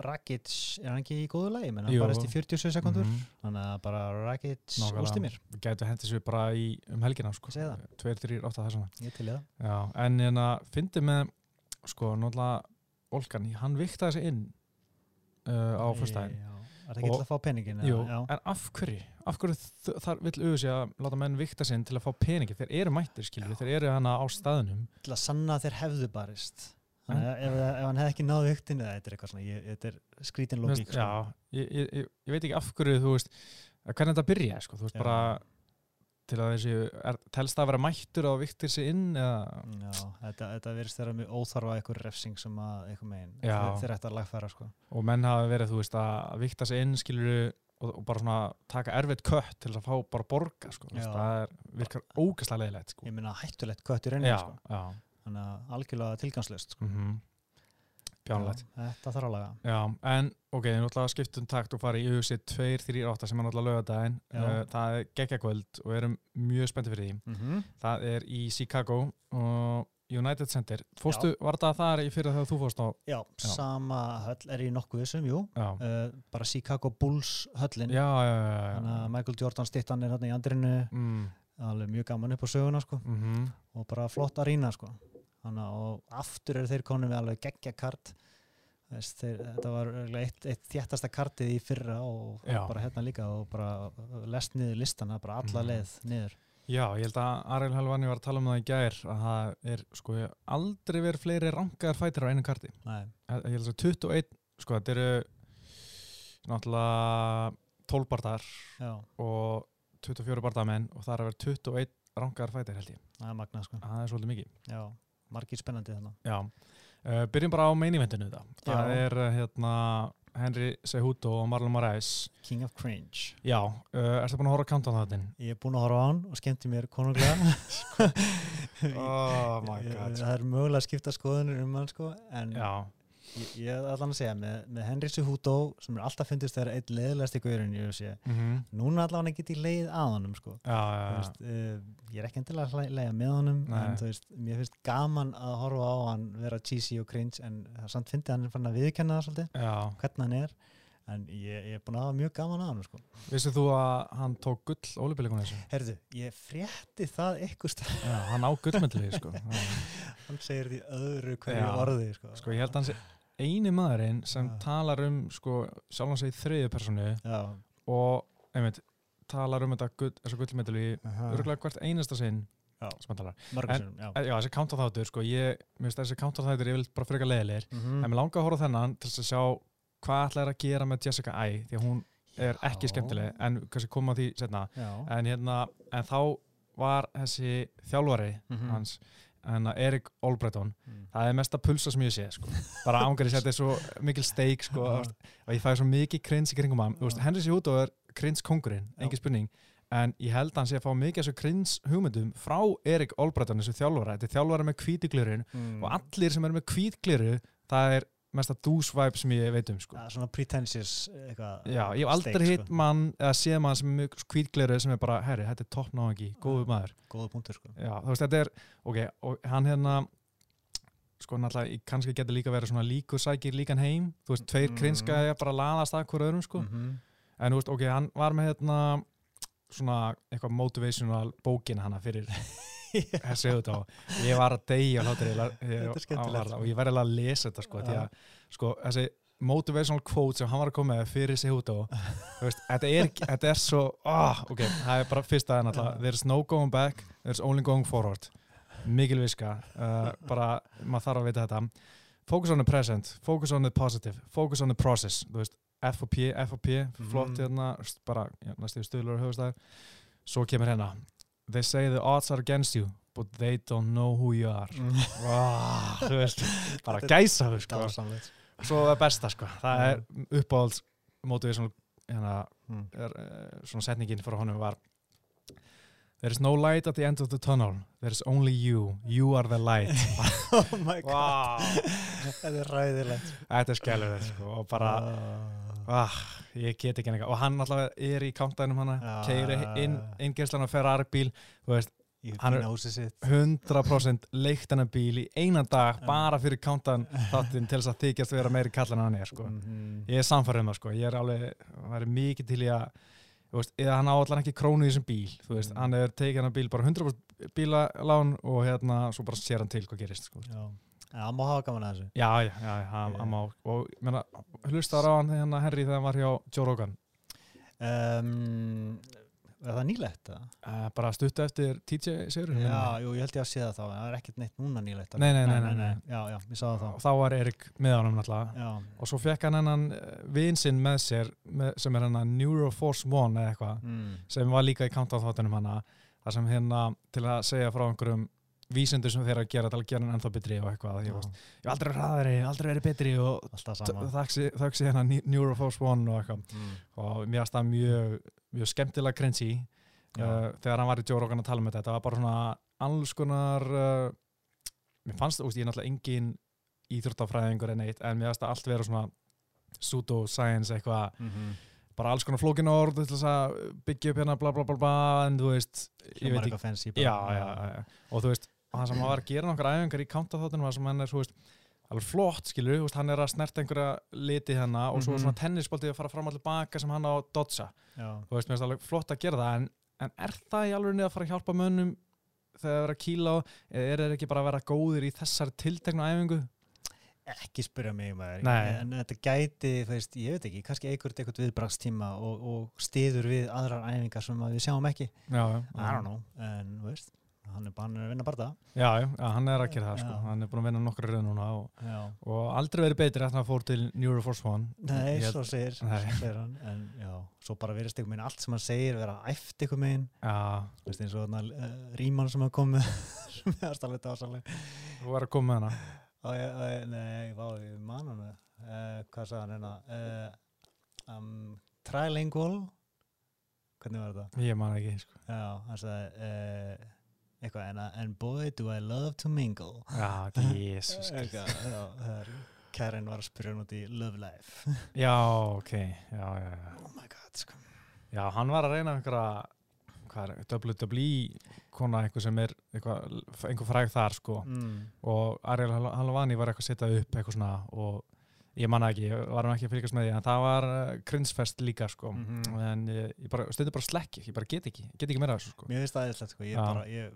Speaker 2: Rakic, er hann ekki í góðu lagi? Menn, hann barist í 47 sekundur.
Speaker 1: Mhm.
Speaker 2: Þannig að bara Rakic. Óstumir.
Speaker 1: Við gætu hendis við bara í, um helgina, sko.
Speaker 2: Ég segi það.
Speaker 1: Það svona.
Speaker 2: Ég til í það.
Speaker 1: Já, en hérna, fyndi með, sko, náttúrulega Volkan, hann viktaði sig inn uh, á fyrstæðin.
Speaker 2: Já, er það ekki til að fá peningin?
Speaker 1: Jú, en af hverju? Af hverju þar vill auðvitað að láta menn vikta sinn til að fá peningi? Þeir eru mættir, skilju, þeir eru hana á staðnum.
Speaker 2: Til að sanna að þeir hefðu barist. Þannig að ef, ef hann hefði ekki náðu viktinu, þetta er eitthvað svona, ég, þetta er skrítin logík.
Speaker 1: finnst- Já, ég, ég, ég, veit ekki af hverju, þú veist, hvernig þetta byrja, sko, þú veist,
Speaker 2: Já.
Speaker 1: bara til að þessi, er, telst það að vera mættur og viktir sig inn, eða,
Speaker 2: Já, þetta, þetta verðist þeirra mjög óþarfa eitthvað refsing sem að eitthvað megin.
Speaker 1: Já.
Speaker 2: Þeir, þeir ætti að lagfæra, sko.
Speaker 1: og menn hafa verið, þú veist, að vikta sig inn, skilju, og, og bara svona taka erfitt kött til að fá bara borga, sko,
Speaker 2: Já.
Speaker 1: það er, virkar ógæslega leiðilegt, sko.
Speaker 2: Ég meina hættulegt kött í
Speaker 1: Já,
Speaker 2: sko.
Speaker 1: já.
Speaker 2: Þannig að algjörlega tilgangslöst, sko.
Speaker 1: Mm bjánlegt
Speaker 2: Já, Þetta þarf að laga.
Speaker 1: Já, en ok, við náttúrulega skiptum takt og fara í UFC 238 sem er náttúrulega lögadaginn
Speaker 2: Já.
Speaker 1: uh, það er geggjagvöld og erum mjög spenntið fyrir því
Speaker 2: Mm -hmm.
Speaker 1: það er í Chicago og United Center fórstu, var það þar í fyrir þegar þú fórst á
Speaker 2: Já, sama höll er í nokkuð þessum, jú.
Speaker 1: já,
Speaker 2: Uh, bara Chicago Bulls höllin.
Speaker 1: já, já, já, já,
Speaker 2: Þannig
Speaker 1: já.
Speaker 2: að Michael Jordan stittan er hérna í andrinu,
Speaker 1: Mm,
Speaker 2: alveg mjög gaman upp á söguna, sko.
Speaker 1: mhm.
Speaker 2: og bara flott að rýna sko. Þannig, og aftur eru þeir konum við alveg geggja kart. Þess, þeir, þetta var eitt, eitt þjættasta kartið í fyrra og
Speaker 1: Já.
Speaker 2: bara hérna líka og bara lest niður listana, bara alla
Speaker 1: Mhm.
Speaker 2: leið niður.
Speaker 1: Já, ég held að Ariel Helvani var að tala um það í gær að það er sko aldrei verið fleiri rangar fætir á einu karti.
Speaker 2: Nei,
Speaker 1: ég held að 21, sko þetta eru náttúrulega 12 bardar
Speaker 2: já,
Speaker 1: og 24 bardamenn og það er að vera 21 rangar fætir held ég.
Speaker 2: Það er magnað sko.
Speaker 1: Það er svolítið mikið.
Speaker 2: Já, margir spennandi þannig
Speaker 1: Já, uh, byrjum bara á þetta það
Speaker 2: Já.
Speaker 1: er uh, hérna Henry Cejudo og Marlon Moraes.
Speaker 2: King of Cringe.
Speaker 1: Já, uh, erstu búin að horfa á countdown þáttinn?
Speaker 2: Ég er búinn að horfa á hann og skemmti mér konunglega.
Speaker 1: Oh my god.
Speaker 2: Það er mögulega að skipta skoðunir um hann sko en
Speaker 1: Já,
Speaker 2: ég, ég allan að segja með, með Henry Cejudo sem er alltaf fyndist þegar eitt leiðilegast í sé
Speaker 1: mm
Speaker 2: núna allavega get ég leið að honum sko.
Speaker 1: já,
Speaker 2: Þú
Speaker 1: já,
Speaker 2: veist, uh, ég er ekki endilega að leiða með honum
Speaker 1: Nei.
Speaker 2: en veist, mér finnst gaman að horfa á hann vera cheesy og cringe en samt að hann fann að viðkenna það svolítið
Speaker 1: já.
Speaker 2: hvernig hann er en ég, ég er búin að hafa mjög gaman að hann sko.
Speaker 1: Vissið þú að hann tók gull ólipillikun þessu?
Speaker 2: Herðu, ég frétti það ykkur stað
Speaker 1: Já, hann á gullmyndli sko. Já.
Speaker 2: hann segir því öðru hverju
Speaker 1: Já.
Speaker 2: orði sko.
Speaker 1: sko, ég held að hann sé eini maðurinn sem
Speaker 2: Já.
Speaker 1: talar um sko, í þriðju personu
Speaker 2: Já,
Speaker 1: og einmitt, talar um þetta þessu gullmyndli
Speaker 2: Aha.
Speaker 1: örgulega hvert einasta sinn
Speaker 2: Já.
Speaker 1: sem hann talar En-
Speaker 2: sinnum, já.
Speaker 1: Eh, Já, þessi counter þáttur, sko, ég, þessi counter þáttur ég vil bara frekar leiðilegir,
Speaker 2: Mhm.
Speaker 1: en mér langar að horfa þennan til að sjá hvað ætla er að gera með Jessica Ai, því að hún er ekki skemmtileg, en kannski koma því setna, en hérna, en þá var þessi þjálfari
Speaker 2: Mhm.
Speaker 1: hans, en Erik Olbreton,
Speaker 2: Mm.
Speaker 1: það er mesta pulsa sem ég sé, sko, bara ángar ég þetta er svo mikil steik, sko, og ég fæði svo mikið krins í kringum hann. Henry Cejudo er krins kongurinn,
Speaker 2: Já.
Speaker 1: engin spurning, en ég held að hann sé að fá mikið þessu krins hugmyndum frá Erik Olbreton, þessu þjálfara, þetta er þjálfara með hvítiglurinn
Speaker 2: Mm.
Speaker 1: og allir sem eru með hvítgliru það er mesta dúsvæp sem ég veit um sko.
Speaker 2: Ja, svona pretentious eitthvað
Speaker 1: Já, ég hef aldrei
Speaker 2: steik,
Speaker 1: hitt mann eða séð mann sem er með hvítgliru sem er bara, herri, þetta er topp náðangi, góðu maður
Speaker 2: góða punktur sko.
Speaker 1: Já, þú veist, þetta er, ok, og hann hérna sko, náttúrulega, kannski getur líka verið svona líkur sækir líkan heim, þú veist, tveir mm. krinskaði bara laðast að hverju öðrum, sko
Speaker 2: Mhm.
Speaker 1: en þú veist, ok, hann var með hérna svona eitthvað motivational bókin hana fyrir þessi auðvitað og ég var að deyja ég,
Speaker 2: skemmtilegt, sko.
Speaker 1: og ég verði að lesa þetta sko,
Speaker 2: Já.
Speaker 1: að sko, þessi motivational quote sem hann var að koma með fyrir sig út og veist, þetta, er, er svo oh, ok, það er bara fyrsta en alltaf there's no going back, there's only going forward. Mikil viska. Uh, bara, maður þarf að vita þetta. Focus on the present, focus on the positive focus on the process, þú veist FOP, FOP, flott
Speaker 2: Mhm.
Speaker 1: hérna st- bara, já, næstu stöðlur og höfustæður svo kemur hérna they say the odds are against you but they don't know who you are. Wow, þú veist, bara
Speaker 2: Þetta er
Speaker 1: gæsa þú sko, svo það besta sko. Það er uppáhalds motivational hérna,
Speaker 2: Mm.
Speaker 1: er, uh, svona setningin fyrir honum var There is no light at the end of the tunnel. There is only you, you are the light.
Speaker 2: Oh my god.
Speaker 1: Wow.
Speaker 2: þetta er ræðilegt
Speaker 1: Þetta er skellur sko, og bara,
Speaker 2: Ah.
Speaker 1: ah, ég get ekki nefnir og hann alltaf er í countdownum hana
Speaker 2: Já.
Speaker 1: keiri inn, ingerslan á Ferrari bíl veist, Hann er-
Speaker 2: fína húsið sitt
Speaker 1: 100% leikt hennar bíl í einan dag
Speaker 2: Já.
Speaker 1: bara fyrir countdown þáttinn til þess að þykjast vera meiri kallan en hann er sko.
Speaker 2: Mhm.
Speaker 1: ég er samfærið um það sko, ég er alveg mikið til í að eða hann á allan ekki krónu í þessum bíl veist,
Speaker 2: Mm.
Speaker 1: hann er tekið hann bíl bara 100% bílalán og hérna svo bara sér hann til hvað gerist sko.
Speaker 2: Já, hann má hafa gaman að þessu.
Speaker 1: Já, já, já, hann,
Speaker 2: Yeah.
Speaker 1: má. Og menna, hlustar á hann hérna Henry þegar hann var hjá Joe Rogan?
Speaker 2: Um, Er það nýlegt?
Speaker 1: uh, bara stuttu eftir TJ Sigurinn
Speaker 2: Já, jú, ég held ég að sé það þá það er ekkert neitt núna nýlegt
Speaker 1: Nei, nei, nei.
Speaker 2: Já, já, ég sá það
Speaker 1: og þá var Erik með honum náttúrulega.
Speaker 2: Þá Já,
Speaker 1: og svo fekk hann hennan vin sinn með sér með, sem er hennan Neuroforce One eða eitthvað
Speaker 2: mm.
Speaker 1: sem var líka í countdown þáttunum hana. Þar sem hérna til að segja frá einhverjum vísendur sem þeir að gera að gera hann ennþá betri og eitthvað ég, hef aldrei hraðari, aldrei verið betri og þaksi hérna Ne- Neuroforce One og eitthvað.
Speaker 2: Mm.
Speaker 1: og mér það mjög, mjög skemmtilega cringy uh, þegar hann var í Joe Rogan að tala um þetta. Þetta var bara svona alls konar uh, mér fannst það, ég er náttúrulega engin íþróttafræðingur en eitt en mér það allt vera svona pseudo-science eitthvað.
Speaker 2: Mhm.
Speaker 1: bara alls konar flókin orð byggja upp hérna bla bla bla bla en þú veist, ég veit ekki já, já, já. og þú veist, og það sem hann var að gera nokkar æfingar í counterþáttunum, það sem hann er svo veist, alveg flott, skilur, veist, hann er að snerta einhverja liti hérna og svo
Speaker 2: Mhm.
Speaker 1: svona tennisbolti að fara fram og tilbaka sem hann á að dodsa
Speaker 2: já.
Speaker 1: þú veist, mér finnst alveg flott að gera það en, en er það í alveg niður að fara að hjálpa mönnum þegar það er að kýla á eða er þeir ekki bara að vera góðir í þessari tilteknu æfingu?
Speaker 2: ekki spyrja mig maður en þetta gæti, veist, ég veit ekki kannski einhvert eitthvað viðbrakstíma og, og stiður við aðrar æfingar sem við sjáum ekki
Speaker 1: Já, já,
Speaker 2: I hann er bara að vinna bara það
Speaker 1: Já, já, hann er að gera það, sko, hann er búin að vinna nokkru rauð núna og, og aldrei verið betri að hann fór til Neuroforce One.
Speaker 2: Nei,
Speaker 1: Ég
Speaker 2: svo segir, segir hann en já, svo bara verðist einhver meginn allt sem hann segir vera æft einhver meginn eins og þarna uh, ríman sem hann kom með sem er aðstæðlega dásalega
Speaker 1: þú var að koma með hana.
Speaker 2: Ég, nei, ég man hann uh, hvað sagði hann hérna? Uh, um, trilingual? Hvernig var þetta?
Speaker 1: Ég man ekki, sko.
Speaker 2: Já, hann sagði eitthvað en, and boy do I love to mingle.
Speaker 1: Já, jésus
Speaker 2: eitthvað, Karen var að spyrja hann út í Love Life.
Speaker 1: Já, ok, já, já, já.
Speaker 2: Oh my god, sko.
Speaker 1: Já, hann var að reyna einhverja er, WWE kona einhver sem er eitthvað, einhver fræg þar sko.
Speaker 2: Mm.
Speaker 1: og Ariel Hal- Halavani var eitthvað að setja upp eitthvað svona og ég manna ekki, ég var hann ekki að fylgjast með því en það var uh, krinsfest líka sko.
Speaker 2: Mhm.
Speaker 1: en ég, bara, stundur bara slekki ég bara get ekki, get ekki meira þessu sko.
Speaker 2: Mér finnst það eitthvað, sko, ég,
Speaker 1: Já.
Speaker 2: bara, ég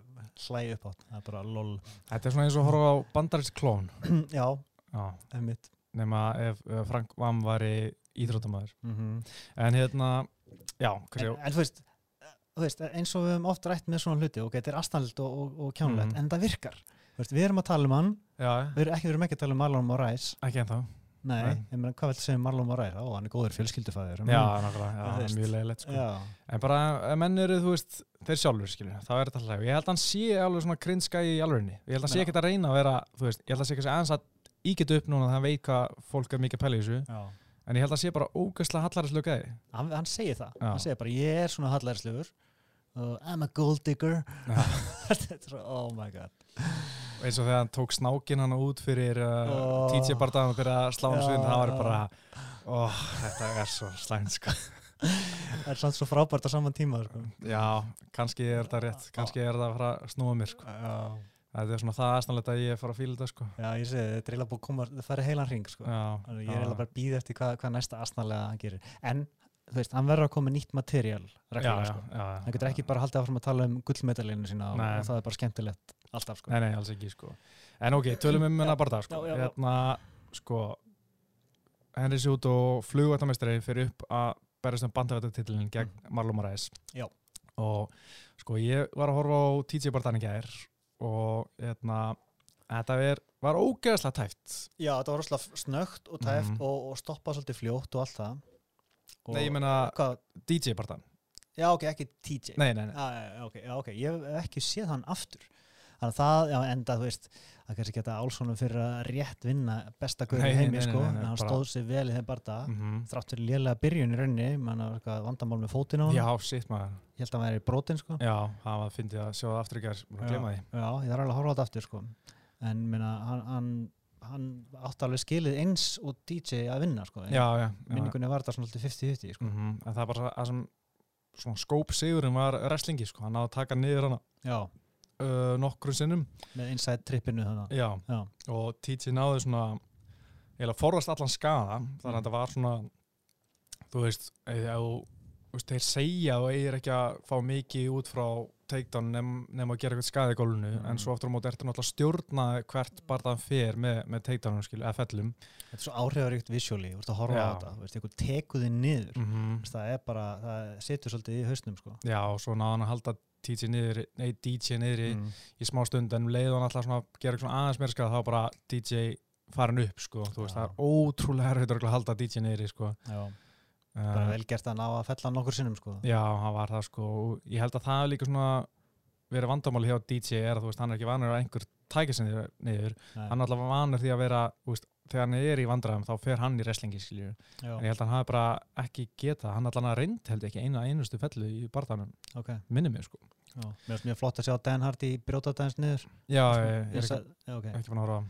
Speaker 2: hlæ upp átt, það er bara lol.
Speaker 1: Þetta er svona eins og horfa á bandarist klón.
Speaker 2: Já,
Speaker 1: Já,
Speaker 2: emmitt
Speaker 1: nema ef uh, Frank Vam var í íþróttamæður
Speaker 2: mm -hmm.
Speaker 1: en hérna, já,
Speaker 2: en, en þú veist, þú veist, eins og við höfum oft rætt með svona hluti og þetta er astanlegt og, og, og kjánulegt
Speaker 1: Mhm.
Speaker 2: en það virkar, veist, við erum að tala um hann.
Speaker 1: Já,
Speaker 2: við erum ekki, við erum ekki að tala um Marlon Moraes.
Speaker 1: Ekki ennþá
Speaker 2: Nei,
Speaker 1: Nei.
Speaker 2: meina, hvað viltu segja um Marlon Moraes? Ó, hann er góður fjölskyldufæður
Speaker 1: Já, nákvæmlega, já,
Speaker 2: Þú veist.
Speaker 1: mjög leiðilegt sko En bara, menn eru, þú veist, þeir sjálfur, þá er þetta alltaf. Ég held að hann sé alveg svona krinskæði í alvegni. Ég held að hann sé ekkert að reyna að vera, þú veist, ég held að sé ekki aðeins að ígeta upp núna, það veit hvað fólk er mikið að pæla í þessu.
Speaker 2: já
Speaker 1: En ég held að hann sé bara ógæslega hallarislu gæði.
Speaker 2: hann, hann segir það,
Speaker 1: Já.
Speaker 2: hann segir bara ég er svona hallærislegur og I'm a gold digger er oh my god
Speaker 1: Eins og þegar hann tók snákin hann út fyrir uh,
Speaker 2: Ó.
Speaker 1: TJ bardaðan fyrir að slá hann
Speaker 2: Já,
Speaker 1: svinn, það var bara, ó, þetta er svo slæmt, sko.
Speaker 2: það er samt svo frábært á saman tíma sko.
Speaker 1: Já, kannski er þetta rétt, kannski er þetta að snúa mér, sko. Þetta er svona það aðstæðanlegt að ég fara að fíla þetta, sko.
Speaker 2: já, ég segi, þetta er eiginlega búið að koma það færi heilan ring sko. Ég er eiginlega bara að býða eftir hvað, hvað næsta aðsnaðlega hann gerir en, þú veist, hann verður að koma nýtt materiál
Speaker 1: Já,
Speaker 2: reglulega,
Speaker 1: já,
Speaker 2: sko.
Speaker 1: já.
Speaker 2: hann getur ekki bara haldið áfram að tala um gullmedalinu sína og, og það er bara skemmtilegt alltaf sko.
Speaker 1: Nei, nei, alls ekki, sko. En ok, tölum um hennar bara það, sko.
Speaker 2: Já, já, já.
Speaker 1: Hérna, sko, Henry Sjút og flugvættamestari fyrir upp að berjast um bandavættatitlinn gegn Marlon Moraes.
Speaker 2: Já.
Speaker 1: Og sko, ég var að horfa á TJ Bardan í gær og hérna, þetta er, var ógeðslega tæft.
Speaker 2: já, þetta var rosalega snögt og tæft
Speaker 1: Mhm.
Speaker 2: og, og stoppað svolítið fljótt og allt það
Speaker 1: Nei, ég meina
Speaker 2: hvað,
Speaker 1: DJ Bardan.
Speaker 2: já, ok, ekki TJ
Speaker 1: Nei, nei, nei.
Speaker 2: Já, já, já, ok, ég hef ekki séð hann aftur. Þannig að það, já, enda, þú veist það kannski geta álsónum fyrir að rétt vinna besta í
Speaker 1: nei,
Speaker 2: heimi, sko, en hann stóð sér vel í þeim barða,
Speaker 1: Mm
Speaker 2: þrátt fyrir lélega byrjun í rauninni, mann eitthvað vandamál með fótinn á hann,
Speaker 1: Já, shit maður.
Speaker 2: ég held að hann væri brotin, sko.
Speaker 1: Já, það að fyndi að sjá það aftur í að glema því.
Speaker 2: já, ég þarf alveg að horfa á þetta aftur, sko. En, minna, hann, hann, hann átti alveg skilið eins og DJ að vinna, sko
Speaker 1: Já, já. já.
Speaker 2: minningunni var þetta svona alltaf 50-50, sko
Speaker 1: Mm En það er bara það sem svona skóp sigurinn var wrestlingi sko, hann náði að taka niður hana
Speaker 2: já,
Speaker 1: uh, nokkrum sinnum
Speaker 2: með inside trippinu
Speaker 1: já,
Speaker 2: já,
Speaker 1: og TJ náði svona eiginlega forðast allan skada þannig að
Speaker 2: Mm.
Speaker 1: þetta var svona þú veist, eða veist, þeir segja og eigir ekki að fá mikið út frá takedown nefn að gera eitthvað skadi í gólfinu
Speaker 2: Mm.
Speaker 1: en svo aftur á móti ertu náttúrulega að stjórna hvert bara það fer með, með takedownum eða fellum
Speaker 2: þetta er svo áhrifaríkt visually, þú ert að horfa á þetta þú veist, eitthvað tekuði niður
Speaker 1: mm
Speaker 2: Þú veist, það er bara, það setur svolítið í hausnum sko.
Speaker 1: já, og svo náði hann að halda TJ niður, nei, DJ niður í,
Speaker 2: mm.
Speaker 1: í smá stund en um leið og hann alltaf svona gera eitthvað aðeins meira skada þá bara DJ farin upp sko, þú veist,
Speaker 2: Já.
Speaker 1: það er ótrúlega erfitt að halda DJ niður í sko
Speaker 2: já, bara vel gert að ná að fella nokkur sinnum sko.
Speaker 1: Já, hann var það sko. Ég held að það er líka svona verið vandamáli hjá DJ er að þú veist, hann er ekki vanur að einhver tækja sinni niður,
Speaker 2: Nei.
Speaker 1: hann er alltaf vanur því að vera þú veist, þegar hann er í vandræðum þá fer hann í wrestlingi en ég held að hann hafi bara ekki geta, hann allan að reynd held ég ekki eina einustu fellu í barðanum,
Speaker 2: ok.
Speaker 1: minni mig sko.
Speaker 2: Já. mér finnst mjög flott að sjá Dan Hardy brjóta eins niður.
Speaker 1: Já,
Speaker 2: Sko,
Speaker 1: ég, ég er
Speaker 2: ég
Speaker 1: ekki,
Speaker 2: sa- já, ok.
Speaker 1: ekki búin að horfa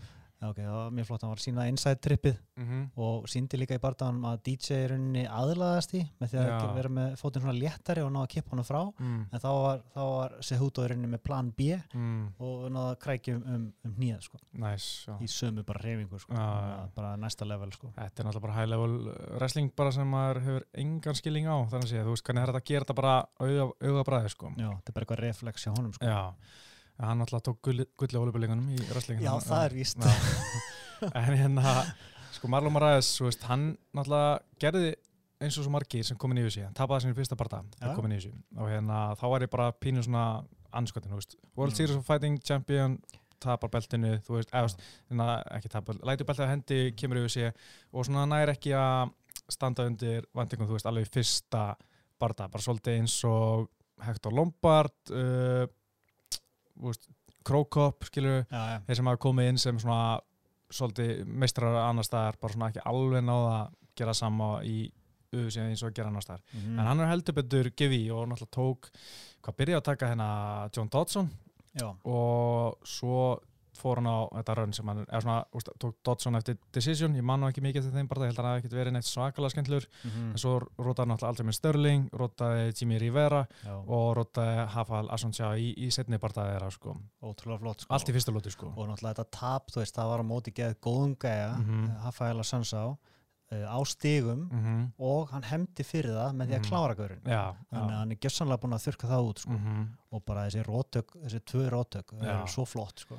Speaker 2: ok, það var mjög flott, hann var að sína inside trippið
Speaker 1: mm
Speaker 2: og síndi líka í bardaganum að DJ er rauninni aðlaðast í með því að
Speaker 1: Já.
Speaker 2: vera með fótinn svona léttari og ná að kippa hann frá.
Speaker 1: Mm,
Speaker 2: en þá var, var rauninni með plan B
Speaker 1: mm,
Speaker 2: og náða að krækja um, um, um nýjað sko,
Speaker 1: já.
Speaker 2: í sömu bara reyfingu sko, að bara næsta level sko.
Speaker 1: Þetta er náttúrulega bara high level wrestling bara sem maður hefur engan skilling á þannig að þú veist hvernig er þetta að gera þetta bara auga, auga sko?
Speaker 2: Já, þetta er bara eitthvað reflex hjá honum sko.
Speaker 1: Já, en hann náttúrulega tók gulli, gulli á olífbyrlingunum í wrestlinginu
Speaker 2: Já, það er víst.
Speaker 1: En hérna sko Marlon Moraes, veist, hann náttúrulega gerði eins og svo margir sem komin í þessu, hann tapaði sinni fyrsta
Speaker 2: Já.
Speaker 1: þegar komin í þessu. Og hérna þá var ég bara pínu svona anskotin, þú veist, World
Speaker 2: Mm.
Speaker 1: Series of Fighting Champion tapar beltinu, þú veist, eða, þú veist, hérna, ekki tapar, lætur beltið að hendi, kemur yfir sig og svona nær ekki að standa undir vantingum, þú veist, alveg í fyrsta barða, bara svolítið eins og Hector Lombard uh, Krokop, skilur
Speaker 2: Já, já,
Speaker 1: þeir sem hafa komið inn sem svona svolítið meistrar annar staðar bara svona ekki alveg náða að gera sama í auðvitað eins og að gera annar staðar.
Speaker 2: Mhm.
Speaker 1: en hann er heldur betur gefið í og náttúrulega tók hvað byrjaði að taka hérna John Dodson
Speaker 2: já,
Speaker 1: og svo fór hann á þetta raun sem hann eða svona, úst, tók Dodson eftir Decision ég man nú ekki mikið til þeim bara, ég held að hann hafi ekkert verið neitt svakalega skemmtlur,
Speaker 2: mhm,
Speaker 1: en svo rótaði náttúrulega aldrei með Sterling, rótaði Jimmy Rivera
Speaker 2: já
Speaker 1: og rótaði Hafal Asonsja í, í setni bardaði þeirra sko.
Speaker 2: ótrúlega flott sko.
Speaker 1: allt í fyrsta lóti sko.
Speaker 2: og náttúrulega þetta tap, þú veist, það var á móti geð góðum gæja, mm. -hmm. Rafaela Sansá uh, á stigum
Speaker 1: mm
Speaker 2: og hann hefndi fyrir það með því að
Speaker 1: Mhm.
Speaker 2: klára gaurinn
Speaker 1: já,
Speaker 2: þannig að hann er gjössanlega búin að þurka það út sko.
Speaker 1: mm
Speaker 2: og bara þessi rótök, þessi tvö rótök
Speaker 1: Já.
Speaker 2: eru svo flott sko.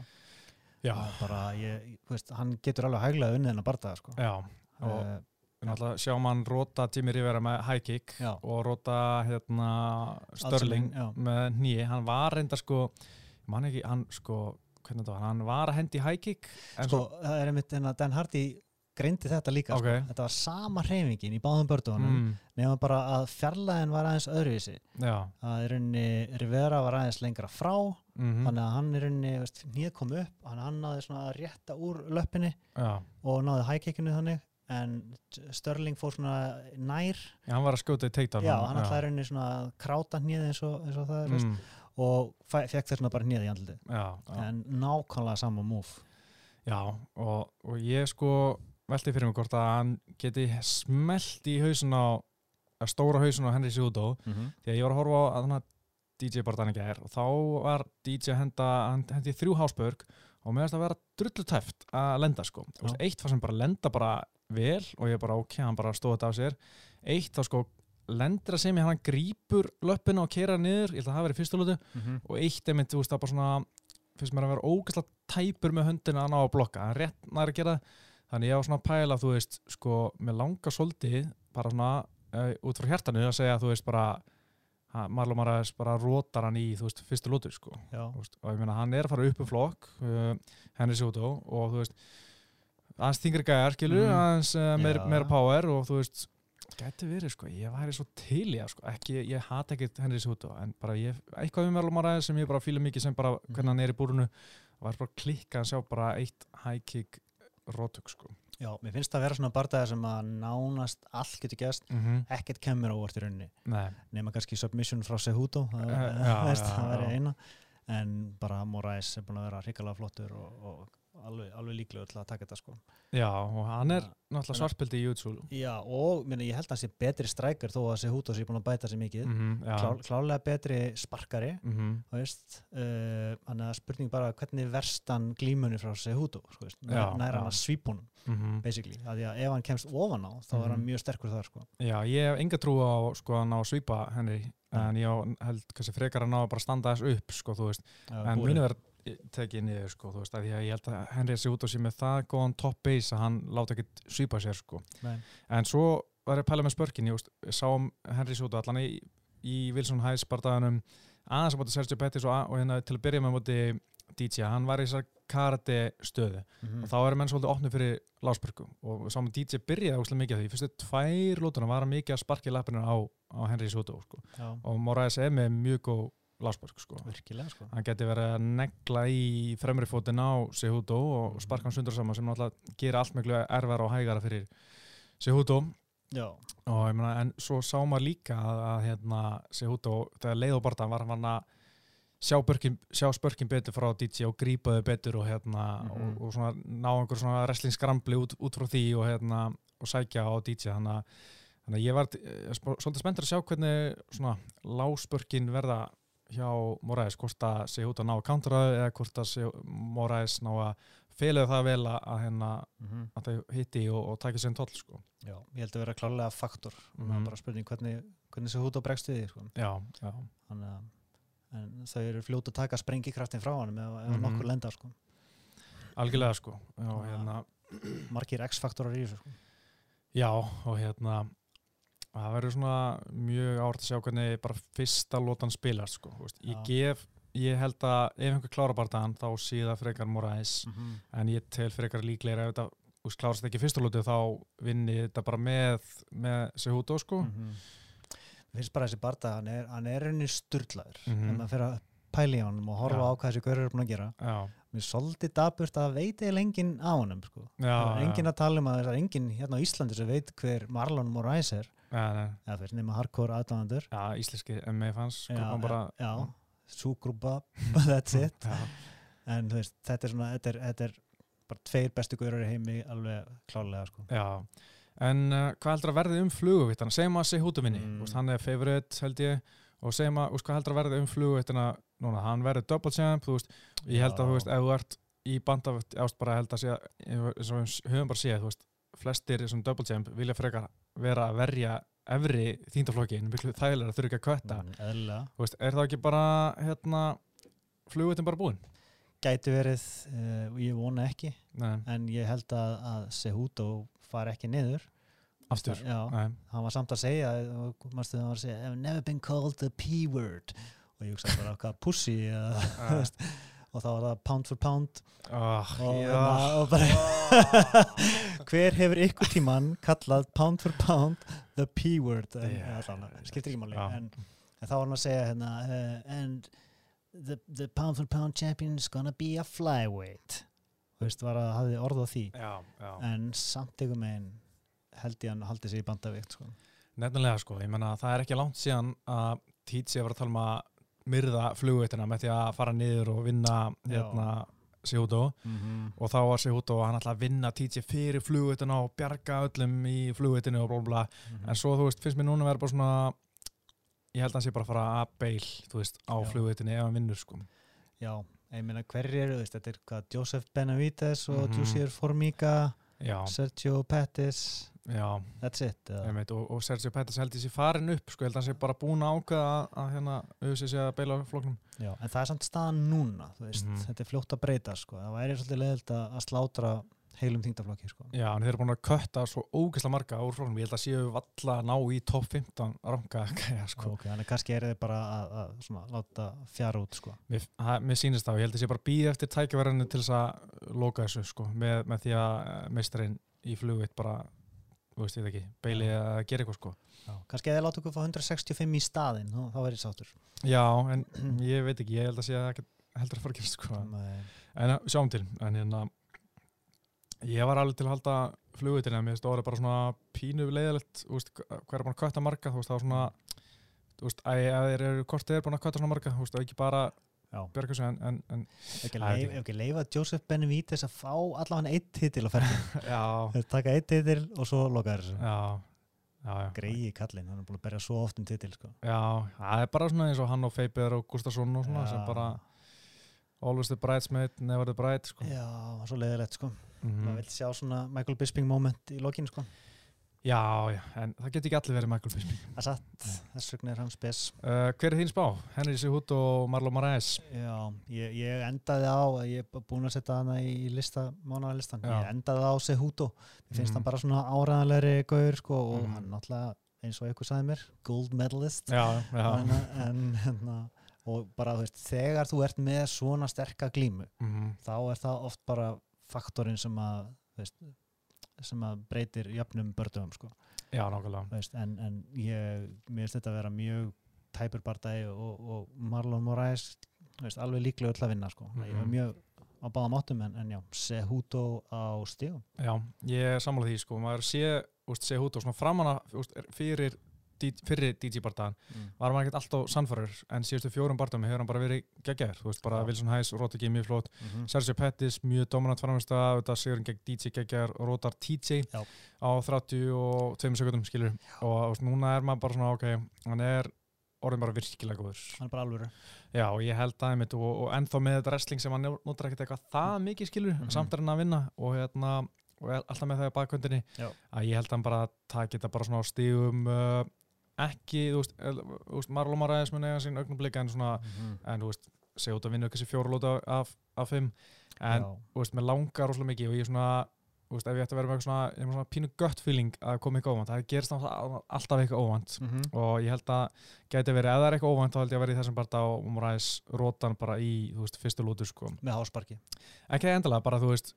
Speaker 2: Bara, ég, veist, hann getur alveg hæglega unnið hennar bardaða sko.
Speaker 1: já og náttúrulega sjá mann róta Jimmy Rivera með high kick
Speaker 2: Já.
Speaker 1: og róta hérna Störling með nýi, hann var reynda sko ég man ekki, hann sko hvernig þetta var, hann var að hendi high kick en
Speaker 2: sko, það er einmitt en að Dan Hardy greindi þetta líka,
Speaker 1: Ok.
Speaker 2: sko. þetta var sama hreyfingin í báðum bördugunum
Speaker 1: mm,
Speaker 2: nema bara að fjarlæðin var aðeins öðruvísi.
Speaker 1: Já,
Speaker 2: að í rauninni Rivera var aðeins lengra frá
Speaker 1: mm
Speaker 2: þannig að hann rauninni, veist, nýð kom upp hann, náði svona að rétta úr löppinni
Speaker 1: já,
Speaker 2: og náði hækekinu þannig en Störling fór svona nær.
Speaker 1: Já, hann var að skjóta í takedown
Speaker 2: já, hann ætlaði rauninni svona að kráta hnið eins eins og það er
Speaker 1: mm,
Speaker 2: og fe- fekk þess vegna bara hnið í andliti en nákvæmlega sama múf
Speaker 1: já og, og ég sko velti fyrir mig hvort að hann geti smelt í hausun á stóra hausun á Henry Cejudo.
Speaker 2: Mm -hmm.
Speaker 1: því að ég var að horfa á að DJ bara þannig er og þá var DJ henda hendi þrjú hásbörg og meðast að vera drullu tæft að lenda sko.
Speaker 2: Já.
Speaker 1: eitt var sem bara lenda bara vel og ég bara ok, hann bara stóð þetta af sér. Eitt þá sko lendir að sem ég hann grípur löppina og keira niður, ég held að það hafi verið í fyrstu lútu og eitt er mynd, þú veist, það bara svona finnst mér að vera ógæslega tæpur með höndina að ná að blokka, hann rétt nær að gera það. Þannig ég var svona að pæla, þú veist sko, með langa svolítið bara svona, uh, út frá hjartanu að segja, þú veist, bara Marlon Moraes bara rótar hann í, þú veist, fyrstu lútu sko,
Speaker 2: já,
Speaker 1: veist, og ég meina, hann er að fara upp um flokk uh, Henry Soto og þú veist aðeins þingri gæjar, skilur,
Speaker 2: Mhm.
Speaker 1: aðeins uh, meira,
Speaker 2: Já.
Speaker 1: meira power og þú veist gæti verið, sko, ég væri svo til það, sko, ekki, ég hata ekkert Henry Soto en bara ég, eitthvað við Marlon Moraes sem ég bara fíla mikið sem bara hvernig hann er í búrunu var bara klikka að sjá bara eitt high kick rótök, sko.
Speaker 2: Já, mér finnst það að vera svona bardaði sem að nánast allt getur gæst
Speaker 1: mm -hmm.
Speaker 2: ekkert kemur á óvart í rauninni.
Speaker 1: Nei,
Speaker 2: nema kannski submission frá Sehuto það,
Speaker 1: Eh,
Speaker 2: væri
Speaker 1: já.
Speaker 2: eina. En bara Moraes er búin að vera hrikalega flottur og, og alveg, alveg líklegur til að taka þetta sko
Speaker 1: já, og hann er
Speaker 2: Já.
Speaker 1: náttúrulega svartbildi í YouTube
Speaker 2: já, og minna, ég held að hann sé betri strækir þó að Sehuto sé búin að bæta sér mikið
Speaker 1: mm -hmm, já,
Speaker 2: Klá, klálega betri sparkari
Speaker 1: mm -hmm.
Speaker 2: þú veist uh, þannig að spurning bara hvernig verst hann glímunni frá Sehuto sko, veist,
Speaker 1: Já,
Speaker 2: nær, nær
Speaker 1: já.
Speaker 2: hann að svípunum
Speaker 1: Mm
Speaker 2: basically, að því að ef hann kemst ofan á þá er hann
Speaker 1: Mhm.
Speaker 2: mjög sterkur þar sko
Speaker 1: Já, ég hef enga trú á sko að ná að svípa Henry
Speaker 2: Nei.
Speaker 1: en ég held kannski frekar að ná að bara standa þess upp sko, þú veist,
Speaker 2: Já,
Speaker 1: en muni verð tekið niður sko, þú veist, að ég held að Henry sé út á sig með það góðan top base að hann láta ekkit svípa sér sko
Speaker 2: Nei.
Speaker 1: en svo var ég að pæla með spörkin ég, veist, ég sá um Henry Sútu allan í, í Wilson Heights bardaðanum aðeins á móti Sergio Pettis og, og hérna til að byrja með móti DJ, hann var í þessar karate stöðu
Speaker 2: Mhm.
Speaker 1: og þá er menn svolítið opnið fyrir lásbörku og sáum DJ byrjaði óslega mikið því fyrstu tvær lótuna var hann mikið að sparka í lappinu á, á Henry Soto sko. Og Moraes er með mjög góð lásbörk sko.
Speaker 2: virkilega sko.
Speaker 1: Hann geti verið að negla í fremri fótinn á Sehudo og sparka hann sundur saman sem náttúrulega gera allt miklu erfara og hægara fyrir Sehudo
Speaker 2: Já,
Speaker 1: og ég meina en svo sá maður líka að, að hérna Sehudo þegar leið og barða var hann að sjá, sjá spörkin betur frá DJ og grípa þau betur og, hérna,
Speaker 2: Mhm.
Speaker 1: og, og svona ná einhver svona wrestling skrambli út, út frá því og, hérna, og sækja á DJ þannig að, þannig að ég var eh, svolítið spenntur að sjá hvernig svona láspörkin verða hjá Moraes, hvort það sé út að ná að counteraðu eða hvort sé Moraes ná að feilaðu það vel að, að, hérna,
Speaker 2: Mhm.
Speaker 1: að þau hitti og, og taki sér toll sko.
Speaker 2: Já, ég held að vera klálega faktor mm
Speaker 1: Mhm.
Speaker 2: bara spurning hvernig, hvernig þessi hút á bregst við því sko.
Speaker 1: Já, já,
Speaker 2: þannig að en þau eru fljót að taka sprengikraftin frá hann ef, ef
Speaker 1: Mhm.
Speaker 2: nokkur lenda sko.
Speaker 1: algjörlega sko já, hérna,
Speaker 2: margir x-faktorar í þessu sko.
Speaker 1: já og hérna það verður svona mjög árt að sjá hvernig bara fyrsta lótan spilast sko, ég gef ég held að ef einhver klára bardaðan þá sé það frekar Moraes
Speaker 2: -hmm.
Speaker 1: en ég tel frekar líklega ef þetta klárast ekki fyrsta lótu þá vinni þetta bara með, með Sehuto sko
Speaker 2: Mér finnst bara þessi barda hann er, hann er henni sturlaður mm. -hmm. maður fyrir að pæla í honum og horfa
Speaker 1: Já.
Speaker 2: á hvað þessi görur er búin að gera.
Speaker 1: Já,
Speaker 2: mér er svolítið daburt að veit eða enginn á honum sko. enginn að tala um að það er enginn hérna á Íslandi sem veit hver Marlon Moraes er. Eða veist nema hardcore aðdánandur
Speaker 1: já, íslenski MA fans
Speaker 2: súgrúpa that's it.
Speaker 1: Já,
Speaker 2: en veist, þetta er svona þetta er, þetta er bara tveir bestu görur í heimi alveg klálega sko.
Speaker 1: Já, en uh, hvað heldur að verði um fluguvitana? Segjum að Sehuto vinni,
Speaker 2: Mm.
Speaker 1: hann er favorite held ég. Og segjum að, hvað heldur að verði um fluguvitana núna, hann verður double champ þú veist, ég held að þú veist, ef þú ert í bandavitt ást bara held að sé eins og við höfum bara séð, þú veist flestir sem double champ vilja frekar vera að verja efri þýndaflokkin, miklu þægilega að þurfa ekki að kvetta
Speaker 2: Mm,
Speaker 1: þú veist, er það ekki bara hérna, fluguvitin bara búinn?
Speaker 2: gæti verið, uh, ég vona ekki
Speaker 1: Nei,
Speaker 2: en ég held að, að Sehuto fari ekki niður.
Speaker 1: Aftur?
Speaker 2: Já,
Speaker 1: Nei,
Speaker 2: hann var samt að segja það var að segja I've never been called the P-word og ég hugsaði bara hvað þú veist, og þá var það pound for pound.
Speaker 1: Oh,
Speaker 2: og,
Speaker 1: já.
Speaker 2: hérna, og bara hver hefur ykkur tíman kallað pound for pound the P-word en,
Speaker 1: Já,
Speaker 2: yeah, skiptir ekki máli.
Speaker 1: Já.
Speaker 2: en, en þá var hann að segja hérna uh, and the, the pound for pound champion is gonna be a flyweight. Þú veist, var að hafði orð á því.
Speaker 1: Já, já.
Speaker 2: en samt ykkur megin held ég hann haldi sig í bandavíkt sko.
Speaker 1: Nefnilega sko, ég menna það er ekki langt síðan að Títi var að tala um að myrða flugveitina með því að fara niður og vinna hérna Sihuto
Speaker 2: mm -hmm.
Speaker 1: og þá var Sihuto og hann ætlaði að vinna Títi fyrir flugveitina og bjarga öllum í flugveitinu og blá blá
Speaker 2: Mhm.
Speaker 1: en svo þú veist, finnst mér núna að vera bara svona ég held að hann sé bara að fara að beil þú veist, á flugveitinu ef hann vinnur sko.
Speaker 2: Já, ég meina hverjir eru, þetta er hvað, Joseph Benavides og
Speaker 1: Mhm.
Speaker 2: Jussier Formiga,
Speaker 1: Já,
Speaker 2: Sergio Pettis,
Speaker 1: já,
Speaker 2: it. eða?
Speaker 1: einmitt, og, og Sergio Pettis held sé farin upp sko, held að hann sé bara búin að ákveða að, að hérna auðvitað sé að beila á flóknum
Speaker 2: Já, en það er samt staðan núna, veist,
Speaker 1: Mhm.
Speaker 2: þetta er fljótt að breyta, sko. Það væri svolítið leðilt að, að slátra heilum þingdaflokki, sko.
Speaker 1: Já, en þeir eru búin að kötta svo ógeðslega marga úr flóknum, ég held að séu valla að ná í top 15 ranka gæja, sko.
Speaker 2: Ok, þannig að kannski er þið bara að, að svona, láta fjara út, sko.
Speaker 1: Mér, það- mér sýnist þá, ég held að sé bara býði eftir tækjaverðinu til þess að loka þessu, sko, með, með þú veist ég það ekki, beili að gera eitthvað, sko.
Speaker 2: Já. Kannski að þið láta okkur fá 165 í staðinn, þá, þá verður sáttur.
Speaker 1: Já, en ég veit ekki, ég held að sé að það heldur að fara að gera, sko.
Speaker 2: Nei.
Speaker 1: En sjáum til, en hérna, ég var alveg til að halda flugveitina, mér finnst það orðið bara svona pínu leiðilegt, þú veist, hvað er búin að kötta marga, þú veist, það var svona, þú veist, að þeir eru, hvort þeir eru búin að kötta svona marga, þú veist, ekki bara En, en
Speaker 2: Ef ekki,
Speaker 1: Það
Speaker 2: leifa Joseph Benavides að fá allavega eitt titil á ferðin.
Speaker 1: já,
Speaker 2: Þeir taka eitt titil og svo loka þessu.
Speaker 1: já, já, já.
Speaker 2: Greiði kallinn, hann er búin að berja svo oft um titil, sko.
Speaker 1: Já, það er bara svona eins og hann og Feiber og Gustafsson og svona
Speaker 2: Já.
Speaker 1: sem bara always the bridesmaid, never the bride sko.
Speaker 2: Já, svo leiðilegt, sko.
Speaker 1: mm
Speaker 2: maður vil sjá svona Michael Bisping moment í lokin sko.
Speaker 1: Já, já, en það getur ekki allir verið Michael Bisping.
Speaker 2: Það er satt, þess vegna er hann spes.
Speaker 1: Uh, Hver er þín spá? Henry Sihut og Marlon Moraes?
Speaker 2: Já, ég, ég endaði á ég er búin að setja hana í lista mánaðarlistan, ég endaði á Sehuto mér finnst
Speaker 1: Mhm.
Speaker 2: hann bara svona áræðanlegri gaur sko, og
Speaker 1: Mhm.
Speaker 2: hann náttúrulega eins og eitthvað sagði mér, gold medalist.
Speaker 1: Já, já.
Speaker 2: En, en, en, og bara þú veist, þegar þú ert með svona sterka glímu
Speaker 1: mm
Speaker 2: þá er það oft bara faktorinn sem að þú veist, sem að breytir jöfnum bördum sko.
Speaker 1: Já, nákvæmlega
Speaker 2: en, en ég, mér finnst þetta að vera mjög tæpur bardagi og, og Marlon Moraes veist, alveg líklega öll að vinna sko. ég var
Speaker 1: Mhm.
Speaker 2: mjög á báðum áttum en, en já, Sehuto á stígum
Speaker 1: Já, ég er sammála því sko Maður sé, og svona framanna er- fyrir DJ bardaðan
Speaker 2: mm.
Speaker 1: var hann ekkert alltaf sannfæður en síðustu fjórum bardaðum hefur hann bara verið geggjaður þú veist, bara
Speaker 2: Já.
Speaker 1: Wilson Hayes, Rótaki mjög flott
Speaker 2: Mhm.
Speaker 1: Sergio Pettis, mjög dominant framist að þetta sigur hann gegn DJ geggjaður og Rótar TJ
Speaker 2: Já.
Speaker 1: á 32 sekundum skilur og þú veist, núna er maður bara svona ok, hann er orðin bara virkilega góður
Speaker 2: hann er bara alvöru
Speaker 1: Já, og ég held að einmitt og, og ennþá með þetta wrestling sem hann notar ekkert eitthvað það mikið skilur,
Speaker 2: Mhm.
Speaker 1: samt er hann að vinna og hérna, og alltaf með það í bakkvöndinni
Speaker 2: Já.
Speaker 1: að ég held að hann bara taki þetta bara svona á stígum uh, ekki, þú veist, þú veist Marlon Moraes mun eiga sín augnumblika en svona
Speaker 2: Mhm.
Speaker 1: en þú veist, segja út að vinna þessi fjóra lóta af, af fimm, en
Speaker 2: Já.
Speaker 1: þú veist, mér langar rosalega mikið og ég er svona þú veist, ef ég ætti að vera með eitthvað svona, ég er með svona pínu gött feeling að koma eitthvað óvand, það gerist náttúrulega alltaf eitthvað óvand
Speaker 2: Mhm.
Speaker 1: og ég held að gæti verið, ef það er eitthvað óvænt þá held ég að vera í þessum bara og Moraes rótan bara í, þú veist, fyrstu lútu sko.
Speaker 2: með hásparki
Speaker 1: ekki endilega, bara þú veist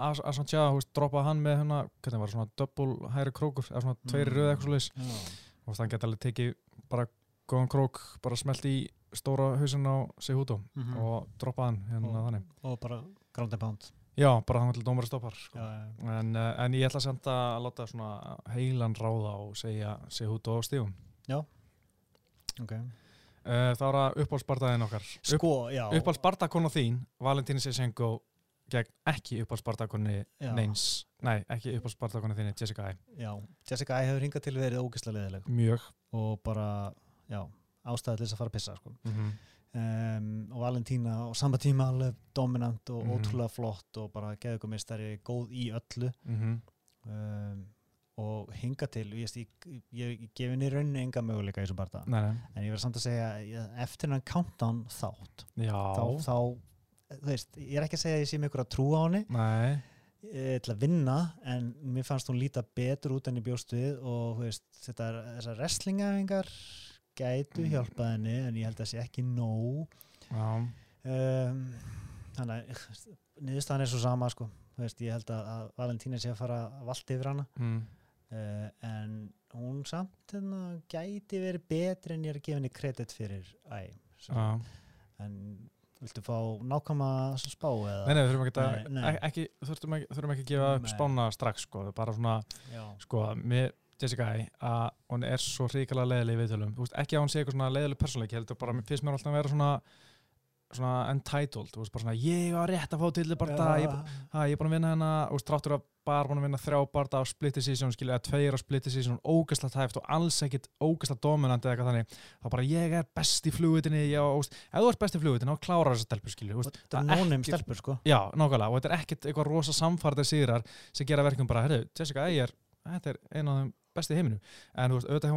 Speaker 1: veist, droppaði hann með hérna, hvernig var það, svona double hæri krókur, eða svona tveiri
Speaker 2: Mm.
Speaker 1: röð eitthvað
Speaker 2: Já.
Speaker 1: og hann geti alveg tekið bara góðan krók, bara smelt í stóra hausin á sig hútó
Speaker 2: Mhm.
Speaker 1: og droppaði hann hérna
Speaker 2: Og-
Speaker 1: þannig
Speaker 2: og bara ground and pound
Speaker 1: já, bara þannig til dómari stoppar sko.
Speaker 2: já, já.
Speaker 1: en, uh, en ég ætla að senda að láta svona heilan ráða og segja sig hútó á stífum
Speaker 2: ok
Speaker 1: Uh, það var að uppáhaldsbardaðin okkar
Speaker 2: sko, já
Speaker 1: Uppáhaldsbardakona þín Valentín Sessenko gegn ekki uppáhaldsbardakonni
Speaker 2: Já.
Speaker 1: neins. Nei, ekki uppáhaldsbardakonni þinni Jessica I
Speaker 2: já, Jessica I hefur hingað til verið ógeðslega leðileg
Speaker 1: Mjög.
Speaker 2: Og bara, já, ástæði til þess að fara að pissa sko.
Speaker 1: mm -hmm.
Speaker 2: um, og Valentína á sama tíma alveg dominant og
Speaker 1: Mhm.
Speaker 2: ótrúlega flott og bara geðugumistari góð í öllu.
Speaker 1: Mm
Speaker 2: um, og hinga til ég, ég, ég, ég gefi henni í rauninni enga möguleika í þessu
Speaker 1: nei
Speaker 2: en ég verð samt að segja eftir hennan countdown þátt
Speaker 1: Já.
Speaker 2: þá, þá, þú veist, ég er ekki að segja að ég sé með ykkur að trúa á henni
Speaker 1: Nei
Speaker 2: eh, til að vinna en mér fannst hún líta betur út enn í bjóstuð og þú veist, þetta er, þessar wrestlingæfingar gætu
Speaker 1: Mm.
Speaker 2: hjálpað henni en ég held að það sé ekki nóg um, þannig að niðurstaðan er svo sama sko. Þú veist, ég held að, Valentína sé að fara valda yfir hana
Speaker 1: mm.
Speaker 2: uh, en hún samt hérna, gæti verið betri en ég er að gefa henni kredit fyrir æ, sem-
Speaker 1: Já
Speaker 2: en viltu fá nákvæma spá eða?
Speaker 1: Nei, nei, þurfum ekki að
Speaker 2: Nei, nei.
Speaker 1: ek- ekki, þurfum ekki, þurfum ekki að gefa upp spána strax sko, bara svona,
Speaker 2: Já,
Speaker 1: sko, með Jessica I að hún er svo hrikalega leiðileg í viðtölum, þú veist, ekki að hún sé eitthvað svona leiðileg persónleiki, heldur bara, mér finnst mér alltaf að vera svona svona entitled, þú veist, bara svona ég var rétt að fá til það, ég, ha, ég er búin að vinna hérna og stráttur að bara búin að vinna þrjá barða á split decision, skilja, eða tveir á split decision ógæsla tæft og alls ekkit ógæsla dominant eða eitthvað þannig, þá bara ég er best í flugutinni, já, veist, ef þú ert best í flugutinni, þá klárar þessa stelpur, skilju,
Speaker 2: þetta er
Speaker 1: er
Speaker 2: nónum stelpur sko.
Speaker 1: Já, nákvæmlega, og þetta er ekkit eitthvað rosa samfartið sigrar sem gera verkum bara, herru, Jessica Eyer þetta er eina af þeim besti í heiminu en þú veist, auðvitað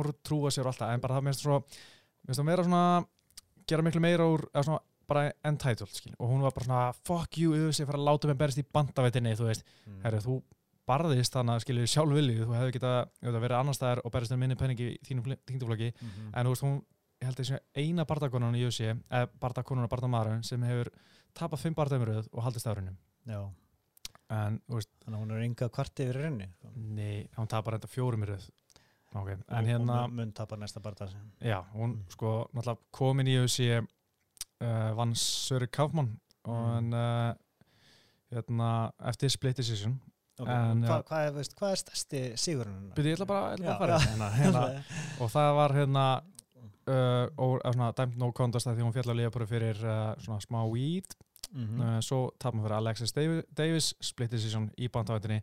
Speaker 1: bara það það entitled, skil, og hún var bara svona fuck you, sé að fara að láta mig berist í bandavætinni þú veist,
Speaker 2: mm.
Speaker 1: herru, þú barðist þannig að skilju sjálf viljið, þú hefði auðvitað verið annar staðar og berist með minni penningi í þínum þingduflokki,
Speaker 2: Mhm.
Speaker 1: en þú veist, hún ég held að þessi eina bardakonan í UFC eða bardakonan og bardamaðurinn sem hefur tapað fimm bardamröð og haldist
Speaker 2: Já,
Speaker 1: en, þú veist,
Speaker 2: þannig að hún er enga kvart yfir sko.
Speaker 1: Nei, hún tapar enda fjórum í röð Ok, en
Speaker 2: og,
Speaker 1: hérna
Speaker 2: og mun tapar næsta barða sin.
Speaker 1: Já, hún
Speaker 2: Mm.
Speaker 1: sko náttúrulega komin í þessi uh, vann Söri Kaufmann og
Speaker 2: Mm.
Speaker 1: uh, hérna, eftir split decision
Speaker 2: okay.
Speaker 1: En,
Speaker 2: Hva, hvað, er, veist, hvað er stærsti sigurinn?
Speaker 1: Byrði, ég ætla bara, að fara hérna, hérna, og það var hérna dæmt no contest því hún fjall að lifa bara fyrir svona smá weed
Speaker 2: Mhm.
Speaker 1: uh, svo tapum fyrir Alexis Davi- Davis split decision í bandavættinni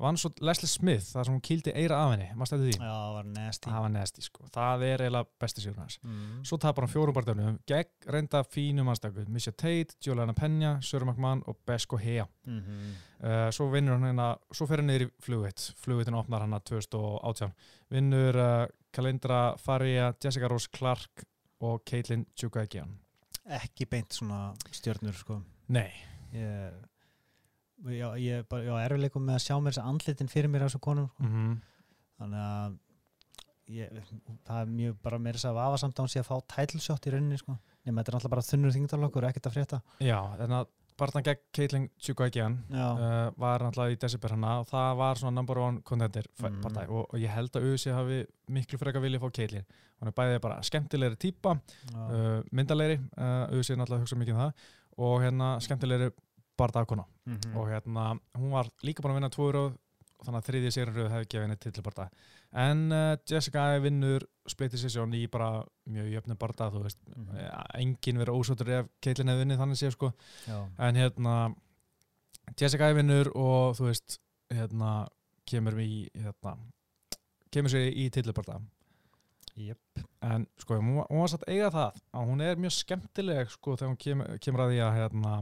Speaker 1: vann svo Leslie Smith þar sem hún kýldi eira af henni, maður stætti því?
Speaker 2: Já, það var nasty.
Speaker 1: Það var nesti sko, það er eiginlega besti sigur hans.
Speaker 2: Mm.
Speaker 1: svo tapar hann fjórum barndöfnum gegn reynda fínum annstakku Misha Tate, Juliana Penja, Söru McMahon og Besko Hea.
Speaker 2: Mm -hmm.
Speaker 1: uh, svo vinnur hann hérna, svo fer hann niður í flugvitt flugvittin opnar hann að 2018 vinnur uh, Kalindra Faria, Jessica Rose Clark og Caitlin Chukagian
Speaker 2: ekki beint svona stjörnur sko.
Speaker 1: nei,
Speaker 2: ég Já, ég bara, já, erfileikum með að sjá mér þess að andlitin fyrir mér af þessu konum sko.
Speaker 1: mm
Speaker 2: þannig að ég, það er mjög bara meira þess að vafa samt að hún sé að fá tætlshot í rauninni sko. nema þetta er náttúrulega bara þunnur þingdarlokkur ekkert að frétta
Speaker 1: já, þannig að barndan gegn Chukagian
Speaker 2: já,
Speaker 1: uh, var náttúrulega í December hana og það var svona number one contender
Speaker 2: Mm.
Speaker 1: og, og ég held að USA hafi miklu frekar vilja að fá Caitlin hún er bæðið bara skemmtilegri típa
Speaker 2: já,
Speaker 1: uh, myndalegri, uh, USA er náttúrulega að hugsa mikið um það og hérna skemmtilegri bardagkona
Speaker 2: mhm.
Speaker 1: og hérna hún var líka búin að vinna tvo röð þannig að þriðji sérunröðu hefði gefið henni titilbarta en uh, Jessica vinnur split decision í bara mjög jöfnum barta þú veist, mm. enginn verið ósóttur ef Caitlyn hefði vinnið þannig séð sko.
Speaker 2: Já,
Speaker 1: en hérna Jessica vinnur og þú veist hérna kemur í hérna kemur sér í titilbarta
Speaker 2: jöp
Speaker 1: en sko, hún, var- hún var satt eiga það að hún er mjög skemmtileg sko þegar hún kemur, kemur að því að hérna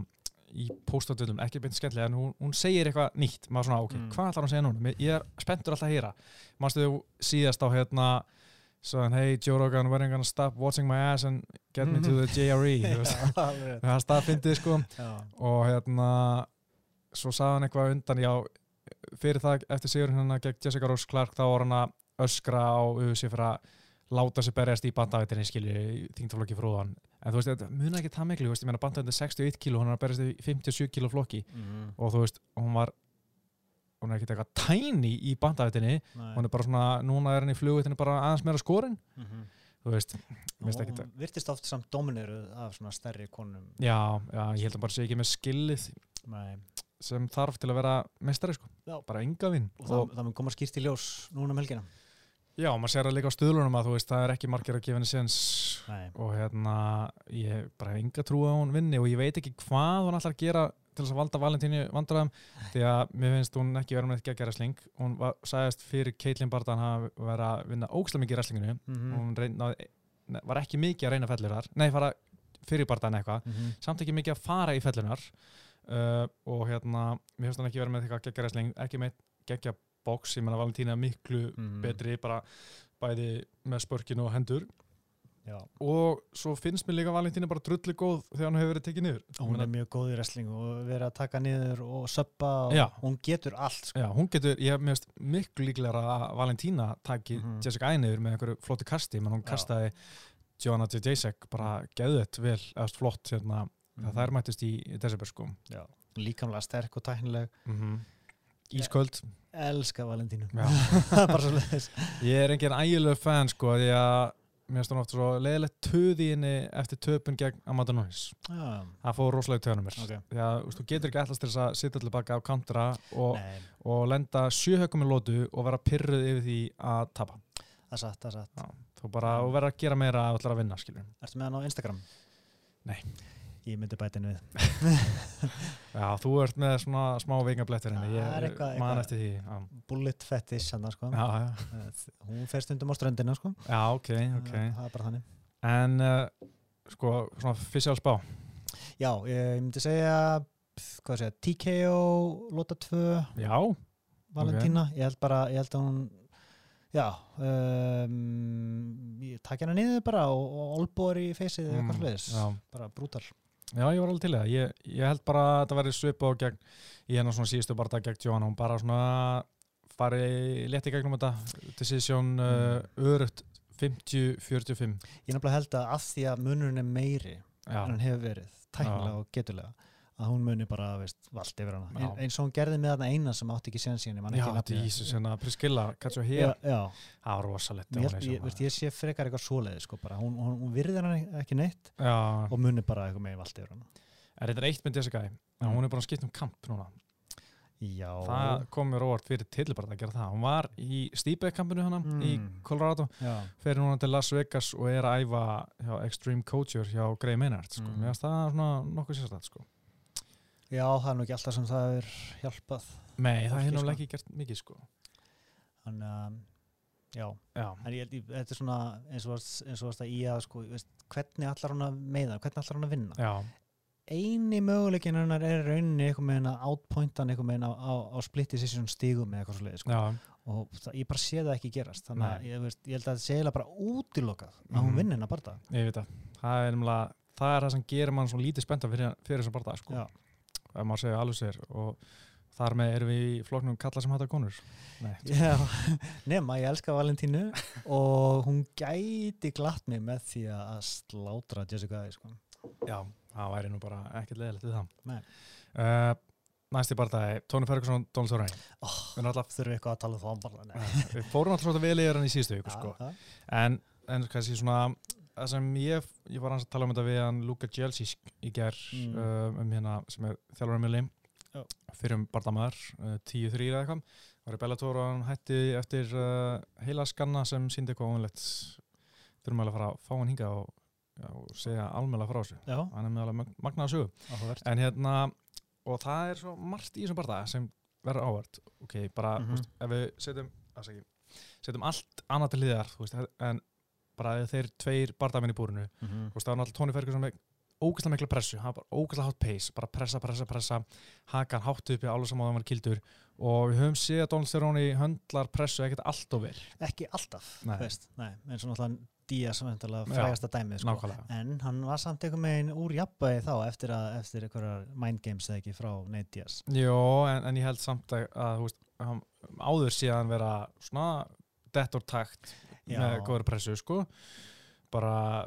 Speaker 1: í póstatöldum, ekki beint skemmtileg en hún, hún segir eitthvað nýtt, maður svona ok,
Speaker 2: Mm.
Speaker 1: hvað ætlar hún að segja núna? Ég er spenntur alltaf að heyra Manstu þú síðast á hérna svo hey Joe Rogan, you gonna stop watching my ass and get me to the JRE veist.
Speaker 2: alveg.
Speaker 1: það staðfindið sko og hérna svo sagði hann eitthvað undan já, fyrir það eftir sigur hérna gegn Jessica Rose Clark þá var hann að öskra á UFC fyrir að láta sig berjast í bandavættinni skilju, þingtaflokki frúðan en þú veist, þetta muna ekki það miklu, veist, ég meina bandavættin er 61 kíló, hann er að berjast í 57 kíló flokki
Speaker 2: Mhm.
Speaker 1: og þú veist, hún var hún er ekkert eitthvað tæni í bandavættinni
Speaker 2: Nei.
Speaker 1: hún er bara svona, núna er hann í flugvættinni bara aðeins meira skorin,
Speaker 2: Mhm.
Speaker 1: þú veist mér finnst
Speaker 2: Og
Speaker 1: ekkert
Speaker 2: hún virtist oft samt domineruð af svona stærri konum
Speaker 1: já, já, ég held að bara sé ekki með skillið
Speaker 2: Nei.
Speaker 1: sem þarf til að vera mestari sko,
Speaker 2: Já.
Speaker 1: bara enga vinn
Speaker 2: og það, það mun koma skýrt í ljós núna um helgina
Speaker 1: Já, maður sér að líka á stuðlunum að þú veist, það er ekki margir að gefa henni
Speaker 2: Nei.
Speaker 1: og hérna, ég bara hef enga trú að hún vinni og ég veit ekki hvað hún ætlar að gera til þess að valda Valentínu vandræðum því að mér finnst hún ekki vera með geggjara wrestling hún var, sagðist fyrir Caitlyn Bardan að vera að vinna ógslag mikið í wrestlinginu
Speaker 2: Mhm.
Speaker 1: hún reyna, ne, var ekki mikið að reyna fellir þar nei, fara fyrir Bardan eitthvað
Speaker 2: Mhm.
Speaker 1: samt ekki mikið að fara í fellunar uh, og hérna, mér finnst hún ekki vera með eitthvað geggjara wrestling, ekki með geggja box, ég menna Valentína er miklu
Speaker 2: Mhm.
Speaker 1: betri bara bæði með spörkin og hendur
Speaker 2: Já.
Speaker 1: og svo finnst mér líka Valentína bara drullu góð þegar hann hefur verið tekið niður
Speaker 2: hún
Speaker 1: Ég
Speaker 2: er mjög góð í wrestling og verið að taka niður og söppa og hún getur allt sko.
Speaker 1: já, hún getur, ég mjög miklu líklega að Valentína taki
Speaker 2: Mhm.
Speaker 1: Jessica Ai niður með einhverju flóti kasti menn hún
Speaker 2: Já.
Speaker 1: kastaði Joanna J. Jacek bara geðvett vel, eða flott hérna,
Speaker 2: Mhm.
Speaker 1: það þær mættist í, desember sko
Speaker 2: líkamlega sterk og tæknileg
Speaker 1: mm Ísköld.
Speaker 2: Elska Valentínu.
Speaker 1: Ég er engin ægilegu fan sko því að mér finnst hún oft svo leiðilegt töði henni eftir töpun gegn Amanda Nunes.
Speaker 2: Já,
Speaker 1: það fór rosalega í töðunum mér.
Speaker 2: Ok.
Speaker 1: Því að þú getur ekki allast til þess að sitja til baka á kantra og, og lenda sjöhögum í lótu og vera pyrruð yfir því að tapa.
Speaker 2: Það er satt, það er satt.
Speaker 1: Já, þú bara, vera að gera meira að ætla að vinna.
Speaker 2: Ertu með hann á Instagram?
Speaker 1: Nei.
Speaker 2: Ég myndi bætinu við.
Speaker 1: Já, þú ert með svona smá veikablettir henni,
Speaker 2: er
Speaker 1: ég man eftir því Já,
Speaker 2: Bullet fetish hann sko.
Speaker 1: já, já,
Speaker 2: Hún fer stundum á ströndina sko.
Speaker 1: já ok, ok.
Speaker 2: er bara þannig.
Speaker 1: En uh, sko, svona fysjál spá.
Speaker 2: Já, ég myndi segja segja, TKO Lota 2
Speaker 1: Já,
Speaker 2: Valentína, ég held bara ég held að hún já um, ég takk hérna niður bara og, olbúar í feysið eða eitthvað
Speaker 1: Mm,
Speaker 2: sliðis
Speaker 1: já.
Speaker 2: bara brútal
Speaker 1: Já, ég var alveg til það. Ég, ég held bara að þetta verði svipa og gegn, í hennar svona síðustu barða gegn Johanna. Hún bara svona fari létt í gegnum þetta. Decision uh, örutt 50-45.
Speaker 2: ég nefnilega held að af því að munurinn er meiri
Speaker 1: Já,
Speaker 2: en hann hefur verið, tæknilega
Speaker 1: Já.
Speaker 2: og getulega að hún muni bara, veist, valdi yfir hana
Speaker 1: Já.
Speaker 2: eins og hún gerði með þarna eina sem átti ekki séðan síðan,
Speaker 1: já
Speaker 2: ekki
Speaker 1: þetta er Ísus, hérna Priscilla, Katja
Speaker 2: já,
Speaker 1: hér. Það var rosalegt.
Speaker 2: ég, ég, ég sé frekar eitthvað svoleiði sko, bara. hún, hún, hún virði hann ekki neitt
Speaker 1: Já,
Speaker 2: og muni bara eitthvað með valdi yfir hana
Speaker 1: er þetta eitt með Jessica, en hún er bara að skipta um kamp núna.
Speaker 2: já,
Speaker 1: Það kom mér óvart fyrir tilbarða að gera það. Hún var í Stíbeck-kampinu hana í
Speaker 2: Mm.
Speaker 1: Colorado.
Speaker 2: já,
Speaker 1: fer núna til Las Vegas og er að æfa hjá Extreme Coacher hjá Grey Maynard sko.
Speaker 2: Mm.
Speaker 1: það svona nokkuð sérstætt sko.
Speaker 2: Já, það er nú ekki alltaf sem það er hjálpað
Speaker 1: Nei, það
Speaker 2: Fólki,
Speaker 1: hefur
Speaker 2: sko.
Speaker 1: náttúrulega ekki gert mikið sko.
Speaker 2: þannig að já,
Speaker 1: Já,
Speaker 2: en ég, ég, þetta er svona eins og varst, eins og varst að í að sko, veist, hvernig allar hún að meiða, hvernig allar hún að vinna
Speaker 1: já,
Speaker 2: eini möguleikin hennar er rauninni eitthvað með hennar outpointan eitthvað með hennar á, á split decision stígum eða eitthvað svo leið sko.
Speaker 1: já,
Speaker 2: og það, ég bara sé það ekki gerast þannig að ég, veist, ég held að það sé bara útilokað að hún
Speaker 1: Mhm.
Speaker 2: vinni hennar bara
Speaker 1: ég veit það það er, það er það sem gerir mann svo lítið spennta fyrir, fyrir þessum barða sko.
Speaker 2: Já.
Speaker 1: Ef maður segja alveg sér og þar með erum við í floknum kalla sem hættar konur
Speaker 2: Já, nema ég elska Valentínu og hún gæti glatt mig með því að slátra Jessica Ai sko.
Speaker 1: já, það væri nú bara ekkert leðilegt við það
Speaker 2: Nei.
Speaker 1: uh, Næsti barðaði, Tony Ferguson, Donald Cerrone
Speaker 2: oh,
Speaker 1: alltaf,
Speaker 2: þurfum við eitthvað að tala um það nei.
Speaker 1: við fórum alltaf vel yfir hann í síðustu viku sko. En, en kannski svona það sem ég, ég var hans að tala um þetta við hann Luka Jelsi í ger
Speaker 2: Mm.
Speaker 1: um, um hérna sem er þjálfur Emili
Speaker 2: Já.
Speaker 1: fyrir um bardamaður, uh, 10-3 eða eitthvað var í Bellator og hann hætti eftir uh, heila skanna sem síndi eitthvað óvanlegt þurfum alveg að fara að fá hann hinga og, já, og segja almjöla frá þessu hann er með alveg magnaða sögu en hérna, og það er svo margt í þessum barða sem verður ávart ok, bara,
Speaker 2: Mhm.
Speaker 1: þú veist, ef við setjum setjum allt annað til hliðar þú veist, en bara þeir tveir bardamenn í búrinu,
Speaker 2: Mhm.
Speaker 1: þú veist, það var náttúrulega Tony Ferguson með ógæslega mikla pressu, hann var bara ógæslega hátt pace, bara pressa, pressa, pressa hakan hátt uppi, alveg saman að hann var kildur og við höfum séð að Donald Cerrone höndlar pressu ekkert allt of vel
Speaker 2: Ekki alltaf,
Speaker 1: Nei.
Speaker 2: þú veist, nei, eins og náttúrulega Díaz sem
Speaker 1: Já,
Speaker 2: frægasta dæmið, sko. En hann var samt einhver megin úr jafnvægi þá eftir, að, eftir einhverjar mind games eða ekki frá Nate Díaz.
Speaker 1: Jó, en, en ég held samt að, að þú veist, hann, áður síðan vera svona dettor takt
Speaker 2: Já.
Speaker 1: með góður pressu, sko bara,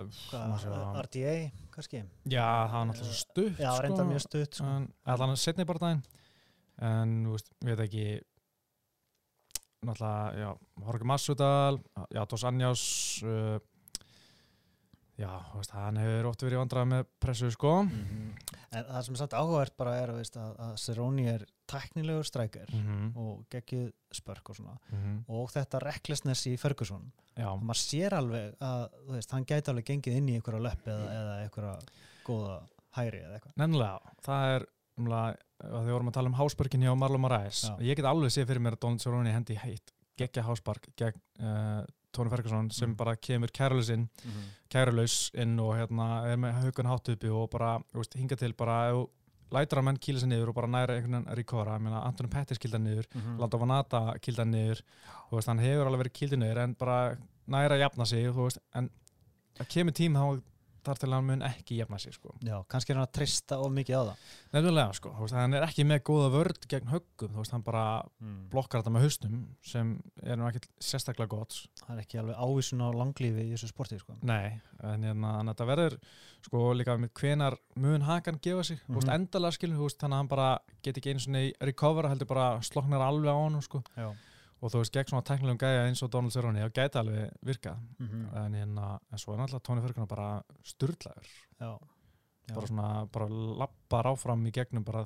Speaker 2: RDA, kannski?
Speaker 1: já, það var náttúrulega stutt
Speaker 2: Já,
Speaker 1: sko,
Speaker 2: reynda mjög stutt, sko.
Speaker 1: en, allan setni bara daginn en, þú veist, ég veit ekki náttúrulega, já Jorge Masvidal, já, Dos Anjás uh, já, veist, hann hefur oft verið vandrað með pressu, sko.
Speaker 2: Mhm. En það sem er samt áhugavert bara er veist, að, að Cerrone er teknilegur strækir
Speaker 1: mm
Speaker 2: og geggjuð spörk og svona.
Speaker 1: -hmm.
Speaker 2: og þetta recklessness í Ferguson.
Speaker 1: Já,
Speaker 2: og maður sér alveg að veist, hann gæti alveg gengið inn í einhverja löpp eða, eða einhverja góða hæri eða eitthvað.
Speaker 1: Nefnilega, það er umlega, að þið vorum að tala um hásbörkin hjá Marlon Moraes. Ég get alveg séð fyrir mér að Donald Cerrone hendi heitt geggja háspark gegn uh, Tony Ferguson sem
Speaker 2: Mm.
Speaker 1: bara kemur kærulaus inn kærulaus inn og hérna er með haugun hátt uppi og bara, veist, hinga til bara lætur að menn kýla sig niður og bara næra einhvern veginn meina Antoni Pettis kýlda niður
Speaker 2: Mhm.
Speaker 1: Lando Vanata kýlda niður þú veist, hann hefur alveg verið kýldi niður en bara næra að jafna sig, veist en það kemur tím þá þar til hann mun ekki jafna sig, sko
Speaker 2: Já, kannski er hann að trista of mikið á það
Speaker 1: nefnilega, sko, veist, hann er ekki með góða vörd gegn höggum, þú veist, hann bara
Speaker 2: mm.
Speaker 1: blokkar þetta með haustum sem er nú ekki sérstaklega gott
Speaker 2: Það er ekki alveg ávísun á langlífi í þessu sporti sko.
Speaker 1: Nei, en hérna, þetta verður sko líka með hvenar mun hakan gefa sig, veist,
Speaker 2: Mhm.
Speaker 1: endalega veist, þannig að hann bara get ekki einu svona recovera heldur bara sloknar alveg á hann sko.
Speaker 2: Já
Speaker 1: og þú veist, gegn svona teknilegum gæja eins og Donald Cerrone, þá gæti alveg virkað
Speaker 2: mm
Speaker 1: en hérna, en svo er náttúrulega Tony Ferguson bara
Speaker 2: Já.
Speaker 1: bara svona bara lappar áfram í gegnum bara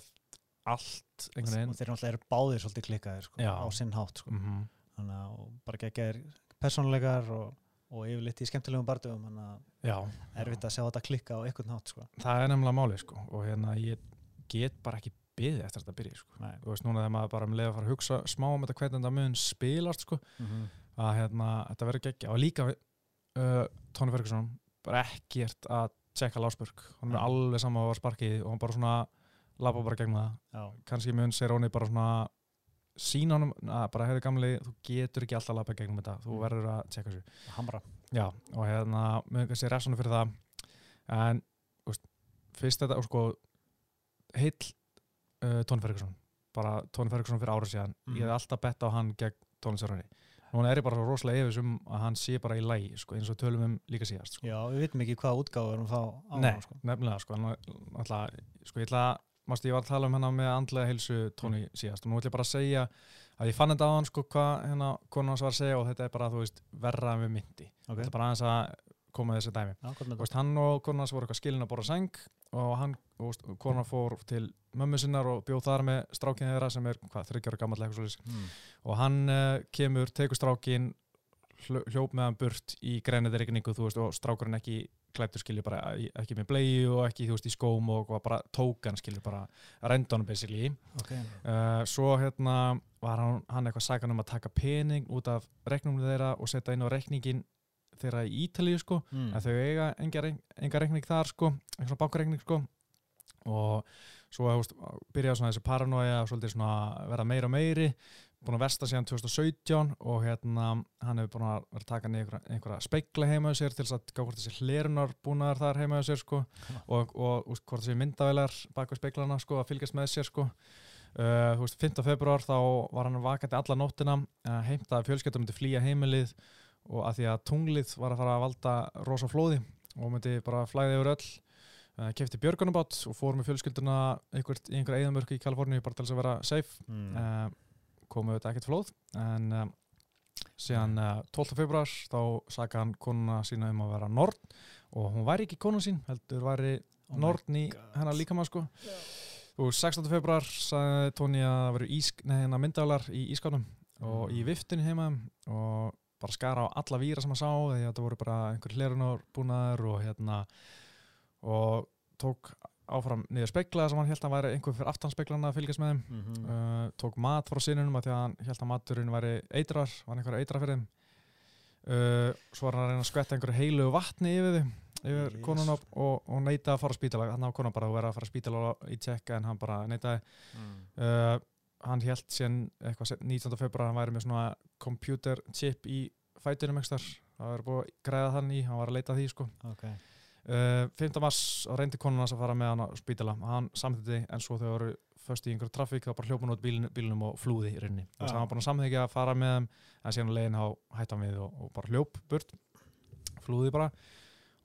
Speaker 1: allt
Speaker 2: og þeir náttúrulega eru báðir svolítið klikkaðir sko, á sinn hátt sko.
Speaker 1: mm
Speaker 2: þannig að bara geggjaðir persónulegar og, og yfirleitt í skemmtilegum bardugum þannig að erfitt að sjá þetta klikka á einhvern hátt sko.
Speaker 1: það er nefnilega máli sko. og hérna, ég get bara ekki byðið eftir að þetta byrja sko. Þú veist núna þegar maður bara um leið að fara að hugsa smá um þetta hvernig þetta mun spilast sko,
Speaker 2: mm
Speaker 1: að hérna, þetta verður geggja og líka uh, Tony Ferguson bara ekkert að tjekka Lásburg hann er
Speaker 2: Nei.
Speaker 1: alveg sama á sparkið og hann bara svona labba bara gegn það.
Speaker 2: Já,
Speaker 1: kannski mun Seroni bara svona sína honum að bara hefði gamli þú getur ekki alltaf labba gegnum þetta. Þú
Speaker 2: Mm.
Speaker 1: verður að tjekka þessu.
Speaker 2: Hamra.
Speaker 1: Já og hérna mun kannski resonu fyrir það. En veist, fyrst þetta og sko heill uh, Tony Ferguson bara Tony Ferguson fyrir árið síðan
Speaker 2: Mhm.
Speaker 1: ég hefði alltaf bett á hann gegn Cerrone núna er ég bara rosalega yfir um að hann sé bara í lægi sko, eins og tölum um líka síðast sko.
Speaker 2: Já, við vitum ekki hvað útgáður að fá á
Speaker 1: Nei,
Speaker 2: hann sko.
Speaker 1: nefnilega sko, hann, alltaf, sko ég ætla að mástu, ég var að tala um hennar með andlega heilsu Tony síðast og nú ætla ég bara að segja að ég fann þetta á hann sko hvað hérna konan hans var að segja og þetta er bara þú veist verra en við myndi
Speaker 2: Ok.
Speaker 1: þetta er bara aðeins að koma með þessi dæmi
Speaker 2: Já, með
Speaker 1: veist, hann og konan hans voru eitthvað skilin að borða sæng og hann, veist, konan fór til mömmu sinnar og bjóð þar með strákinn þeirra sem er, hvað, þryggjára gammal
Speaker 2: Mm.
Speaker 1: og hann uh, kemur, tekur strákinn hljó- hljóp með hann burt í veist, og strákurinn ekki klættur skilju bara, ekki með bleið og ekki, þú veist, í skóm og, og bara tók hann skilju bara, rendan basically.
Speaker 2: Ok,
Speaker 1: uh, svo hérna var hann, hann eitthvað sagan um að taka pening út af rekningum þeirra og setja inn á rekningin þeirra í Ítalíu sko.
Speaker 2: Mm.
Speaker 1: en þau eiga enga, enga reikning þar sko, enga svona bankareikning sko og svo byrjaði svona þessi paranoia og svolítið svona vera meira og meiri búin að versta síðan 2017 og hérna hann hefur búin að vera taka niður einhverja, einhverja speikla heima á sér til þess að gá hvort þessi hlerunar búnaðar þar heima á sér sko
Speaker 2: Ha.
Speaker 1: og, og úst, hvort þessi myndavelar bak við speiklana sko að fylgjast með sér sko uh, þú veist 5. februar þá var hann vakandi alla nóttina uh, heimtaði fjölskyldum myndi flýja heimilið og að því að tunglið var að fara að valda rosa flóði og myndi bara flæði yfir öll kefti björgunubátt og fór með fjölskylduna einhvert, í einhverja eðamörku í Kaliforníu bara til þess að vera safe
Speaker 2: mm.
Speaker 1: uh, komu auðvitað ekkert flóð en uh, síðan uh, 12. februar þá saka hann konuna sína um að vera Nord og hún væri ekki konu sín heldur væri
Speaker 2: Oh
Speaker 1: Nord í hennar líkamann sko og 16. februar sagði Tóni að það veru hérna myndalar í ískánum og í viftinu heima og bara skara á alla víra sem hann sá því að það voru bara einhver hlerunar búnaður og hérna og tók áfram niður speklaða sem hann held að væri einhver fyrir aftanspeklana að fylgjast með þeim
Speaker 2: mm -hmm.
Speaker 1: uh, tók mat frá sinunum að því að hann held að maturinn væri eitrar, var einhverja eitra fyrir þeim uh, svo var hann að reyna að skvetta einhverju heilu vatni yfir þeim yfir
Speaker 2: Yes.
Speaker 1: konuna og, og neyta að fara á spítala hann á konan bara að vera að fara á spítala í tjekka en hann bara neytaði
Speaker 2: mm.
Speaker 1: uh, hann held síðan eitthvað se- 19. februar hann væri með svona computer chip í fætunum ekstar það var búið að græða þann í, hann var að leita því sko
Speaker 2: ok,
Speaker 1: Uh, 5. mars reyndi konuna að fara með hann á spítala hann samþýtti en svo þau voru först í einhverju trafík þá bara hljópun út bílin, bílunum og flúði í rauninni þess að hann var búin að fara með þeim en síðan á leiðin á hættan við og, og bara hljóp burt flúði bara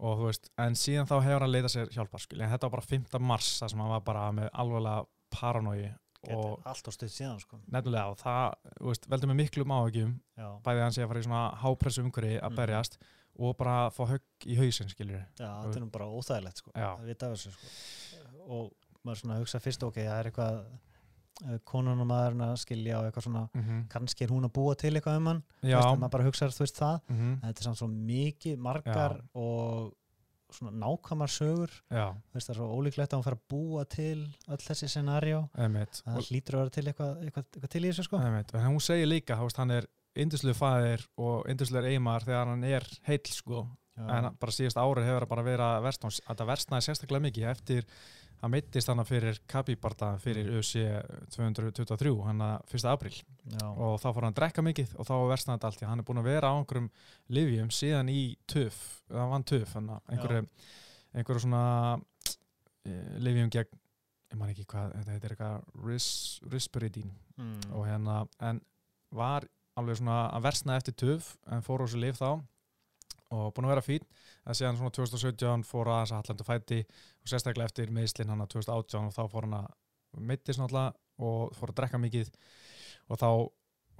Speaker 1: og þú veist, en síðan þá hefur hann leitað sér hjálpar skil, en þetta var bara 5. mars þar sem hann var bara með alvarlega paranói
Speaker 2: þetta
Speaker 1: og
Speaker 2: allt á stutt síðan sko
Speaker 1: nefnilega og það, þú veist, veldur mig miklu áhugjum
Speaker 2: já,
Speaker 1: bæði að hann sé að fara í svona hápressu umhverfi að
Speaker 2: Mhm.
Speaker 1: berjast og bara fá högg í hausinn skiljur
Speaker 2: já þetta er nú bara óþægilegt sko. Að vita þessu sko. Og maður svona hugsa fyrst ok, það er eitthvað konun og maðurinn að skilja og eitthvað svona
Speaker 1: mm -hmm.
Speaker 2: kannski er hún að búa til eitthvað um hann. Veist, að maður bara hugsa þú veist það.
Speaker 1: Mm
Speaker 2: en þetta er samt svo mikið margar
Speaker 1: Já.
Speaker 2: og svona nákvæmar sögur. Veist, það er svo ólíklegt að hún fara að búa til öll þessi
Speaker 1: einmitt.
Speaker 2: Það hlýtur að vera til eitthvað, eitthvað, eitthvað til í þessu sko.
Speaker 1: Einmitt, en hún segir líka, veist, hann er yndislu fæðir og yndislu eimar þegar hann er heill sko,
Speaker 2: Já.
Speaker 1: en bara síðast árið hefur það bara verið að versna og þetta versnaði sérstaklega mikið eftir hann mittist hann fyrir Kabibarda fyrir ÖC 223 hann að 1. apríl
Speaker 2: Já.
Speaker 1: og þá fór hann að drekka mikið og þá versnaði þetta allt hann er búin að vera á einhverjum livjum síðan í töf, það vann töf að einhverju, einhverju svona e, livjum gegn ég man ekki hvað, þetta heitir eitthvað ris, risperidín
Speaker 2: mm.
Speaker 1: og hérna, en var alveg svona að versna eftir töf en fór á þessu lif þá og búin að vera fín, en síðan svona 2017 fór að þess að hallandu fæti og sérstaklega eftir meðslinn hann að 2018 og þá fór hann að meittist náttúrulega og fór að drekka mikið og þá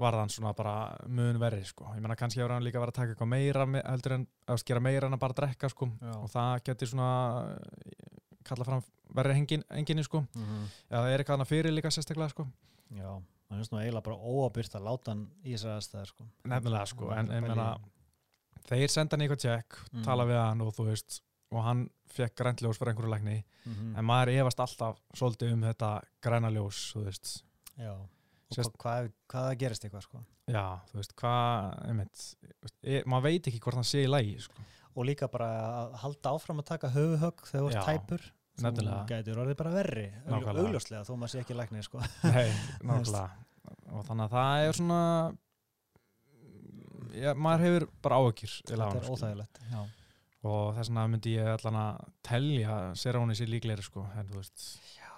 Speaker 1: var hann svona bara mun verri sko, ég menna kannski hefur hann líka verið að taka eitthvað meira me- heldur en að gera meira en að bara drekka sko.
Speaker 2: Já.
Speaker 1: og það getur svona eh, kalla fram verri engin, enginni sko.
Speaker 2: Mm
Speaker 1: eða það er eitthvað annað fyrir líka sérstaklega sko.
Speaker 2: Já, það finnst nú eiginlega bara óabyrt að láta hann í þessar aðstæðar sko.
Speaker 1: Nefnilega sko, en ég meina þeir senda hann eitthvað tjekk,
Speaker 2: Mm.
Speaker 1: tala við hann og þú veist, og hann fekk grænljós fyrir einhverju lækni,
Speaker 2: Mhm.
Speaker 1: en maður efast alltaf svolítið um þetta græna ljós þú veist,
Speaker 2: Já, og
Speaker 1: Sérst-
Speaker 2: hvað, hvað, hvað gerist eitthvað sko.
Speaker 1: Já, þú veist, hvað einmitt, e, maður veit ekki hvort hann sé í lægi, sko,
Speaker 2: og líka bara að halda áfram að taka höfuhögg þegar þú ert tæpur
Speaker 1: nefnilega.
Speaker 2: þú gætur orðið bara verri augljóslega þó maður sé ekki læknir sko.
Speaker 1: Nei, nákvæmlega. Og þannig að það er svona já, maður hefur bara áökjur
Speaker 2: þetta er óþægilegt Já,
Speaker 1: og þess vegna myndi ég allan að telja Seróni sér líklegri sko en þú veist. Já,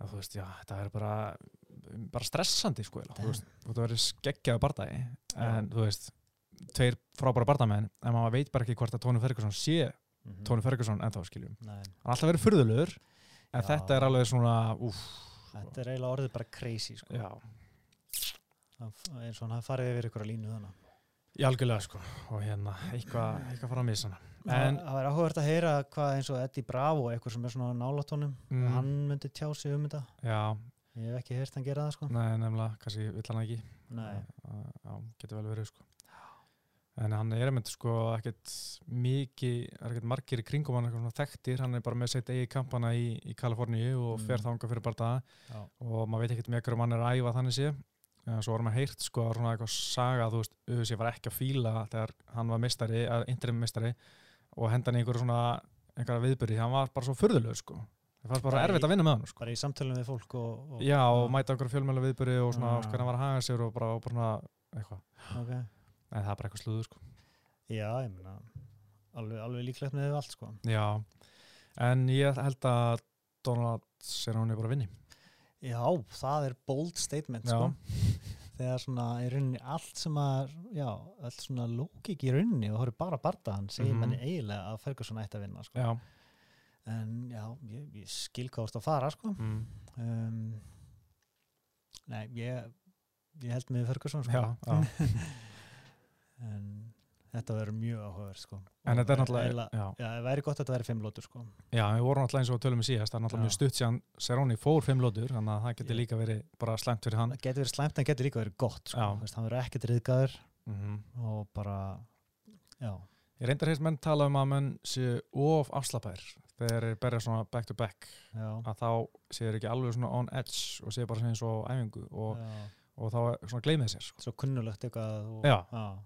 Speaker 1: já þú veist, já, þetta er bara bara stressandi sko þú veist, þú verður skeggjaðu bardagi en þú veist, tveir frábæra bardamenn en maður veit bara ekki hvort að Tóni Ferguson sé
Speaker 2: Mhm.
Speaker 1: Tóni Ferguson ennþá skiljum.
Speaker 2: Nei,
Speaker 1: hann er alltaf verið furðulegur en
Speaker 2: Já.
Speaker 1: þetta er alveg svona úf,
Speaker 2: þetta er eiginlega orðið bara crazy sko. Það- eins og hann farið yfir ykkur að línu þannig
Speaker 1: í algjörlega sko. Og hérna, eitthvað eitthva fara að missa hana. En,
Speaker 2: það var áhugavert að heyra hvað eins og Eddie Bravo eitthvað sem er svona nálatónum
Speaker 1: Mm.
Speaker 2: hann myndi tjá sig um þetta.
Speaker 1: Já,
Speaker 2: ég hef ekki heyrt hann gera það sko.
Speaker 1: Nei, nefnilega kannski vill hann ekki.
Speaker 2: Nei.
Speaker 1: Já, getur vel verið sko en hann er einmitt sko ekkert mikið, er ekkert margir í kringum hann eitthvað svona þekktir, hann er bara með sitt eigi kampana í, í Kaliforníu og
Speaker 2: Mm.
Speaker 1: fer þanga fyrir bara það
Speaker 2: Já.
Speaker 1: og maður veit ekkert með hverju mann er að æfa þannig sé en svo var maður heyrt sko að svona eitthvað saga þú veist, auðvitað var ekki að fíla þegar hann var mistari, interim mistari og henda hann í einhverju svona einhverja viðbyrði, hann var bara svo furðulegur sko. Það fannst bara
Speaker 2: Bara í-
Speaker 1: erfitt að vinna með hann sko.
Speaker 2: bara í samtölum við fólk og, og
Speaker 1: Já, og mæta einhverju fjölmjöla viðbyrði og svona Sér en það er bara eitthvað slúður sko.
Speaker 2: Já, ég meina alveg, alveg líklegt með allt sko.
Speaker 1: Já, en ég held að Donald Cerrone bara vinni
Speaker 2: já, það er bold statement sko. Þegar svona í rauninni allt sem að já, allt svona lókik í rauninni og horfður bara bardaðan segir
Speaker 1: Mhm.
Speaker 2: manni eiginlega að Ferguson ætti að vinna sko.
Speaker 1: Já,
Speaker 2: en já, ég, ég skil hvað þú ert að fara sko.
Speaker 1: Mm.
Speaker 2: um, nei, ég ég held með Ferguson sko.
Speaker 1: Já, já.
Speaker 2: en þetta verður mjög áhugaverð sko.
Speaker 1: En þetta er náttúrulega,
Speaker 2: eiginlega-
Speaker 1: já,
Speaker 2: Já, það væri gott að þetta væri fimm lótur sko.
Speaker 1: já, við vorum náttúrulega eins og tölum við síðast, það er náttúrulega
Speaker 2: Já.
Speaker 1: mjög stutt síðan Seróni fór fimm lótur, þannig að það getur líka verið bara slæmt fyrir hann.
Speaker 2: Það getur verið slæmt en getur líka verið gott sko. Veist, Hann verður ekkert riðgæður
Speaker 1: Mm
Speaker 2: og bara, já,
Speaker 1: Ég reyndar hefst menn tala um að menn séu of afslapæðir þegar þeir berja svona back to back
Speaker 2: já,
Speaker 1: að þá séu þeir ekki alveg svona on edge og séu bara svona eins og æfingu og, og þá gleymið sér sko.
Speaker 2: Svo kunnulegt eitthvað og,
Speaker 1: Já.
Speaker 2: já.
Speaker 1: Þannig að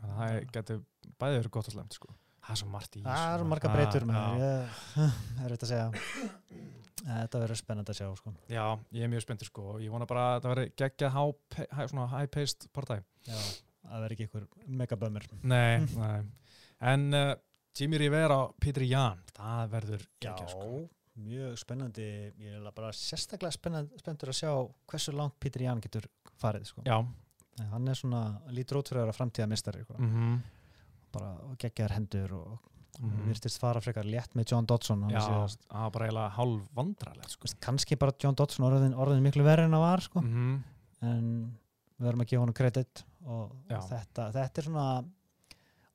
Speaker 1: það getur bæði verið gott og slemt sko. Það er svo margt í
Speaker 2: Það
Speaker 1: sko.
Speaker 2: marga breytur með
Speaker 1: já.
Speaker 2: ég, er þetta að segja Þetta verður spennandi að sjá sko.
Speaker 1: Já, ég er mjög spenntur sko og ég vona bara að það veri geggjað high, high-paced partæ
Speaker 2: Já, það verður ekki ykkur megabömmir
Speaker 1: Nei, nei En uh, Jimmy Rivera og Peter Jan það verður
Speaker 2: Já,
Speaker 1: geggjað sko
Speaker 2: mjög spennandi ég er bara sérstaklega spennandi, spenntur að sjá hversu langt Pítur Ján getur farið sko.
Speaker 1: Já,
Speaker 2: En hann er svona lítur fyrir að framtíða mistari sko.
Speaker 1: mm
Speaker 2: bara geggjaðar hendur og
Speaker 1: -hmm.
Speaker 2: virtist fara frekar létt með John Dodson hann
Speaker 1: Já, það var bara eiginlega hálf vandralegt sko.
Speaker 2: Kannski bara John Dodson orðin, orðin miklu verri en það var sko.
Speaker 1: mm
Speaker 2: en við verðum að gefa honum kredit og þetta, þetta er svona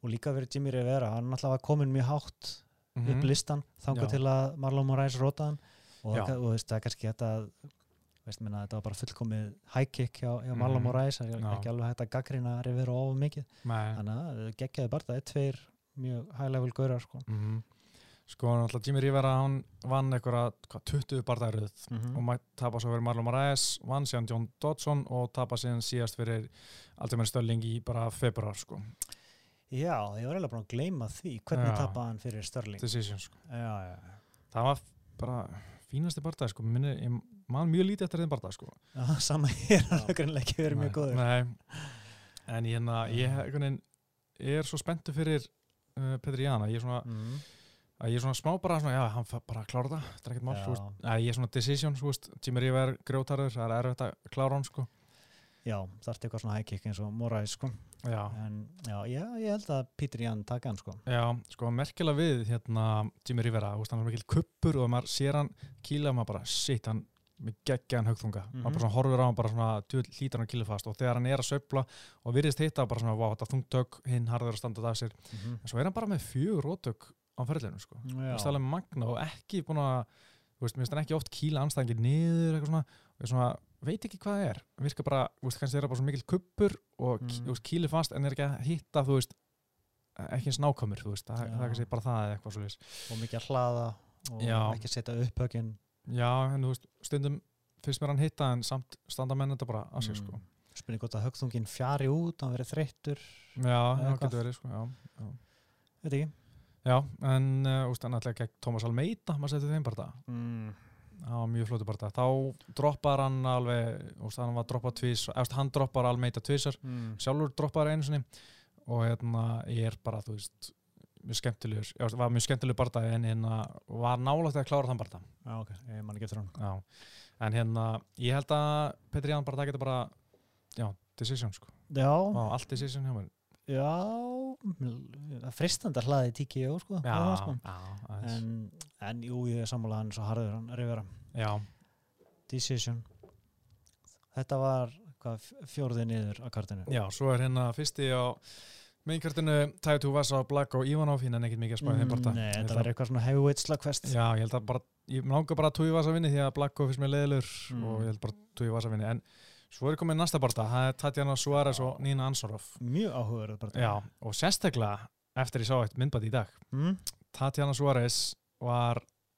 Speaker 2: og líka verið Jimmy Rivera hann alltaf komin mjög hátt upp listan þangað
Speaker 1: Mhm. Já.
Speaker 2: til að Marlon Moraes rótaðan og, það- og veist, það er kannski þetta veist, minna, þetta var bara fullkomið high kick hjá, hjá
Speaker 1: Mhm.
Speaker 2: Moraes það er
Speaker 1: Já.
Speaker 2: ekki alveg hægt að gaggrina Rivera of mikið
Speaker 1: Nei
Speaker 2: þannig að geggjaði bara það er tveir mjög high level gaurar sko.
Speaker 1: mm Sko, náttúrulega Jimmy Rivera hann vann einhverja hvað, 20 barndærið
Speaker 2: mm
Speaker 1: og mætt tapa svo fyrir Marlon Moraes vann síðan John Dodson og tapa síðan síðast fyrir Aldemir Stölling í bara februar sko,
Speaker 2: Já, ég var eiginlega búin að gleyma því hvernig
Speaker 1: Já.
Speaker 2: tapaði hann fyrir Störling
Speaker 1: decision sko.
Speaker 2: Já, já,
Speaker 1: það var bara fínasti barndæð sko, minni, ég man mjög lítið eftir þeim barndæð sko.
Speaker 2: Já, sama hér, er greinlega ekki verið mjög góður
Speaker 1: Nei, en ég, hérna, ég, einhvern veginn er svo spenntu fyrir uh, Petri Jana, ég er svona
Speaker 2: mm.
Speaker 1: að ég er svona smá bara svona, já, hann bara klára það þetta er ekkert mál, ég er svona decision, Jimmy River er grjótarður, það er erfitt að klára hann, sko
Speaker 2: Já, það er eitthvað svona high kick eins og Moraes sko.
Speaker 1: já,
Speaker 2: en já, ég held að Peter Jan taka hann sko.
Speaker 1: já, sko, merkilega við hérna, Jimmy Rivera, hann er mikil kuppur og maður sér hann kýla og maður bara, shit, hann með geggjaðan högþunga
Speaker 2: Mhm.
Speaker 1: maður bara svona horfir á hann bara svona hlýtur hann að kýla fast. Og þegar hann er að söfla og virðist hitta bara svona, þetta þungtök hinn harður að standa af sér,
Speaker 2: mm
Speaker 1: en svo er hann bara með fjögur rótök á ferðlinu, sko. Það er alveg magna og ekki búin að þú veist, mér finnst hann ekki oft kýla anstæðingir niður eitthvað svona, og ég svona veit ekki hvað það er, virka bara, þú veist, kannski er það bara svo mikil kuppur og
Speaker 2: Mm.
Speaker 1: mm. veist, kýli fast en er ekki að hitta, þú veist ekki eins nákvæmur, þú veist, það, það er kannski bara það eða eitthvað svo
Speaker 2: og mikið að hlaða og
Speaker 1: Já.
Speaker 2: ekki setja upp högin
Speaker 1: já, en þú veist, stundum finnst mér hann hitta en samt standa menn þetta bara á sig, sko
Speaker 2: spurning hvort að högþungin fjari út hann verið þreyttur,
Speaker 1: já, já,
Speaker 2: eitthvað.
Speaker 1: getur verið, sko, já
Speaker 2: veit ekki
Speaker 1: já, en, uh, þú veist, hann ætlaði gegn Tómas Almeida, maður setið þeim bara það
Speaker 2: mm.
Speaker 1: Það var mjög flótið bara það. Þá droppar hann alveg, úst, hann var droppað tvís, eftir hann droppar almeita tvísar,
Speaker 2: Mm.
Speaker 1: sjálfur droppar einu sinni og hérna ég er bara, þú veist, mjög skemmtilegur, já, var mjög skemmtilegur barndagi en hérna var nálægt að klára þann barndag.
Speaker 2: Já, ok, ég man ekki eftir hann
Speaker 1: Já, en hérna ég held að Petri Ján bara það getur bara, já, decision sko.
Speaker 2: Já,
Speaker 1: Vá, allt decision hjá mér.
Speaker 2: já fristandi að hlaði TKO sko,
Speaker 1: Já,
Speaker 2: sko.
Speaker 1: já.
Speaker 2: En, en jú, ég er sammála hann svo harður hann Rivera,
Speaker 1: já,
Speaker 2: decision Þetta var hvað, fjórði niður á kartinu
Speaker 1: já, svo er hérna fyrsti á Meinkartinu Tætu Vasa Black og Ivanov hinn en ekkert mikið að spáði þeim barndag.
Speaker 2: Mm, Nei,
Speaker 1: ætla-
Speaker 2: var eitthvað svona heavyweight slagfest
Speaker 1: Já, ég held að bara, ég langar bara að Tói Vasa vinni því að Blacko finnst mér leiðilur
Speaker 2: Mm.
Speaker 1: og ég held bara Tói Vasa vinni. En svo er komið næsta barta, það er Tatjana Suárez og Nína Ansorov
Speaker 2: Mjög áhugaverð bara
Speaker 1: Já, og sérstaklega eftir ég sá eitt myndbætt í dag.
Speaker 2: Mm?
Speaker 1: Tatjana Suárez var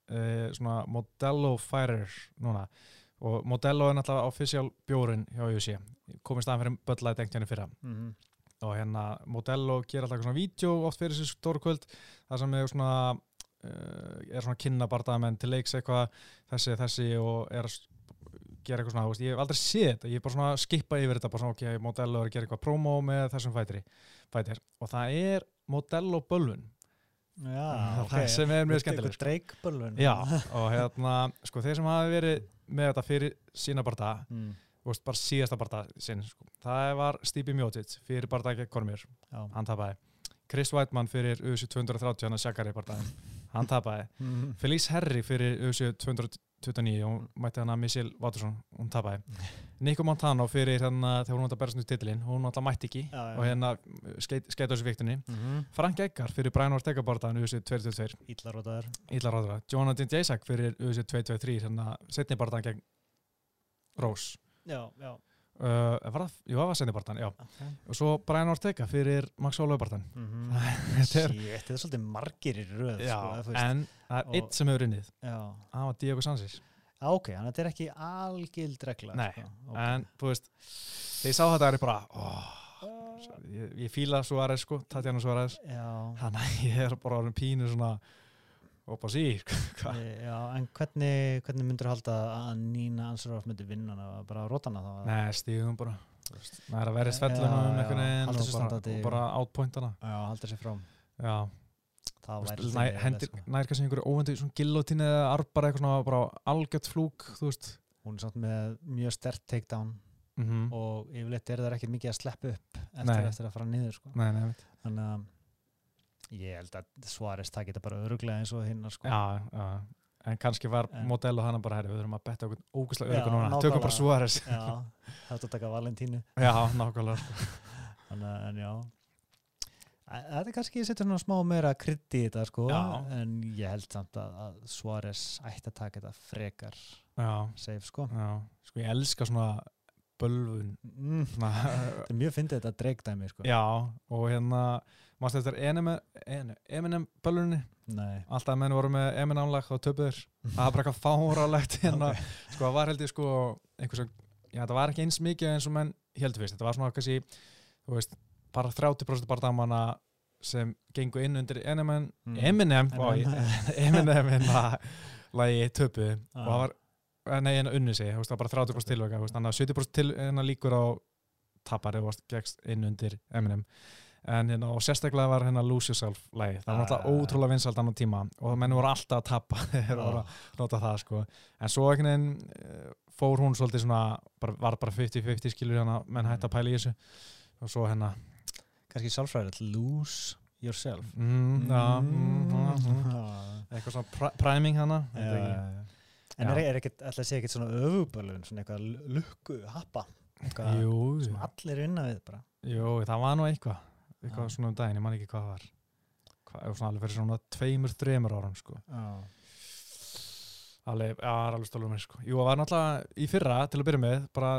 Speaker 1: uh, svona Modello fighter núna. Og Modello er náttúrulega official bjórin hjá UFC komið staðan fyrir og hérna Modello ger alltaf svona vídeo oft fyrir þessu stórkvöld það sem er svona uh, er svona kynna barndamenn til leiks eitthvað þessi, þessi og er að gera eitthvað svona, ég hef aldrei séð þetta ég er bara svona að skippa yfir þetta bara svona, ok, Modello er að gera eitthvað promo með þessum fætir og það er Modello bölvun
Speaker 2: Já,
Speaker 1: það
Speaker 2: ok
Speaker 1: sem er mjög skemmtilegt sko.
Speaker 2: Dreikbölvun
Speaker 1: já, og hérna, sko, þeir sem hafi verið með þetta fyrir sína barnda
Speaker 2: mm.
Speaker 1: Veist, bara síðasta barnda sinn, sko. það var Stipi Mjótið fyrir barnda gegn Kormir
Speaker 2: já.
Speaker 1: hann tapaði. Chris Weidmann fyrir UFC 230 hann að Shakari barndaginn hann tapaði.
Speaker 2: Mm.
Speaker 1: Felice Herri fyrir UFC 200 29 og hún mætti hana Michelle Watterson, hún tapaði. Nico Montano fyrir hérna þegar hún átti að berast nýtt titilinn, hún alltaf mætti ekki
Speaker 2: Já,
Speaker 1: og hérna skeit, skeit á þessu viktinni
Speaker 2: mm -hmm.
Speaker 1: Frank Eggar fyrir Brian Ortega barðan USA 222,
Speaker 2: Íllarótaður
Speaker 1: illa ráðra Jonathan Jacek fyrir USA 223 hérna setni barðan gegn Rose
Speaker 2: Já, já.
Speaker 1: Uh, var það, jú það var setni barðan, já.
Speaker 2: Okay.
Speaker 1: og svo Brian Ortega fyrir Max Holloway barðan
Speaker 2: mm
Speaker 1: er-
Speaker 2: Shit, þetta er svolítið margir í röð
Speaker 1: já,
Speaker 2: sko,
Speaker 1: en það er
Speaker 2: Og-
Speaker 1: eitt sem hefur unnið. Það var Diego Sansis
Speaker 2: Já, ok, þannig að þetta er ekki algild regla
Speaker 1: Nei,
Speaker 2: sko. ok.
Speaker 1: en þú veist þegar ég sá þetta er ég bara oh, ég, ég fíla Suárez sko, Tatjana Suárez. Þannig að ég er bara orðin pínu svona oppa sí hvað
Speaker 2: e, já, en hvernig, hvernig myndur halda að Nína Ansaroff myndi vinna hana? Bara rótana þá?
Speaker 1: Nei, stíðum bara. Það er að verið
Speaker 2: Já,
Speaker 1: svellunum
Speaker 2: já,
Speaker 1: einhvern veginn og, bara, outpointana
Speaker 2: Já, halda sér frá
Speaker 1: Já, nær,
Speaker 2: sko.
Speaker 1: nær kannski einhverju óvendu svona gillotíni eða arbar eitthvað svona bara algjört flúk,
Speaker 2: Hún er samt með mjög stert takedown
Speaker 1: mm
Speaker 2: og yfirleitt er það ekki mikið að sleppa upp eftir, eftir að fara niður sko.
Speaker 1: Nei, nei,
Speaker 2: Þannig að ég held að Suárez takir þetta bara öruglega eins og hinnar sko.
Speaker 1: Já, já. En kannski var
Speaker 2: En-
Speaker 1: modell og hann bara, herri, við þurfum að betta okkur ógustlega öryggur núna, tökum bara Suárez.
Speaker 2: Já, þetta að taka Valentínu.
Speaker 1: Já, nákvæmlega sko.
Speaker 2: Þannig að, en já. Þetta er kannski setur svona smá meira krydd í þetta sko
Speaker 1: Já.
Speaker 2: en ég held samt að, að Suárez ætti að taka þetta frekar
Speaker 1: Já,
Speaker 2: safe sko.
Speaker 1: Já. Sko, ég elska svona bölvun.
Speaker 2: Mm.
Speaker 1: svona,
Speaker 2: Þetta er mjög fyndið þetta dreigdæmi sko.
Speaker 1: Já, og hérna Mástu eftir Eminem, Eminem bölvunni
Speaker 2: Nei.
Speaker 1: Alltaf að menn voru með Eminem-lag og töpuður Það var bara eitthvað fárálegt hérna.
Speaker 2: Ok.
Speaker 1: Sko, það var held ég sko einhvers að, Já, það var ekki eins mikið eins og menn heldur fyrst Þetta var svona kannski, þú veist bara 30% barndamanna sem gengu inn undir Eminem
Speaker 2: Mm.
Speaker 1: Eminem, Eminem. Hérna lagi töpu
Speaker 2: Ah.
Speaker 1: og það var, eh, nei, hérna unni sig það var bara 30% tilvæga, þú veist, þannig að 70% til, hérna líkur á tapari og gegst inn undir Eminem en hérna, og sérstaklega var hérna Lose Yourself lagi, það var
Speaker 2: Ah.
Speaker 1: náttúrulega ótrúlega vinsalt annan tíma og menn voru alltaf að tappa þegar voru að nota það sko. En svo einhvern veginn eh, fór hún svolítið svona, bara, var bara 50-50 skilur hérna, menn hætti að pæla í þessu. Og svo hérna
Speaker 2: Kannski sálfræðilegt Lose yourself.
Speaker 1: Mm, ja, mm, mm, mm,
Speaker 2: Já,
Speaker 1: eitthvað svona pr priming hana
Speaker 2: já, já. En er, er ekkert, að segja ekkert svona öfubölun, svona eitthvað lukku, happa, eitthvað sem allir vinna við bara.
Speaker 1: jú, það var nú eitthvað eitthvað svona um daginn, ég man ekki hvað það var. Hvað, svona alveg fyrir svona tveimur, þreimur árum sko. Alveg, já, alveg stólum mér sko. Jú, það var náttúrulega í fyrra til að byrja með bara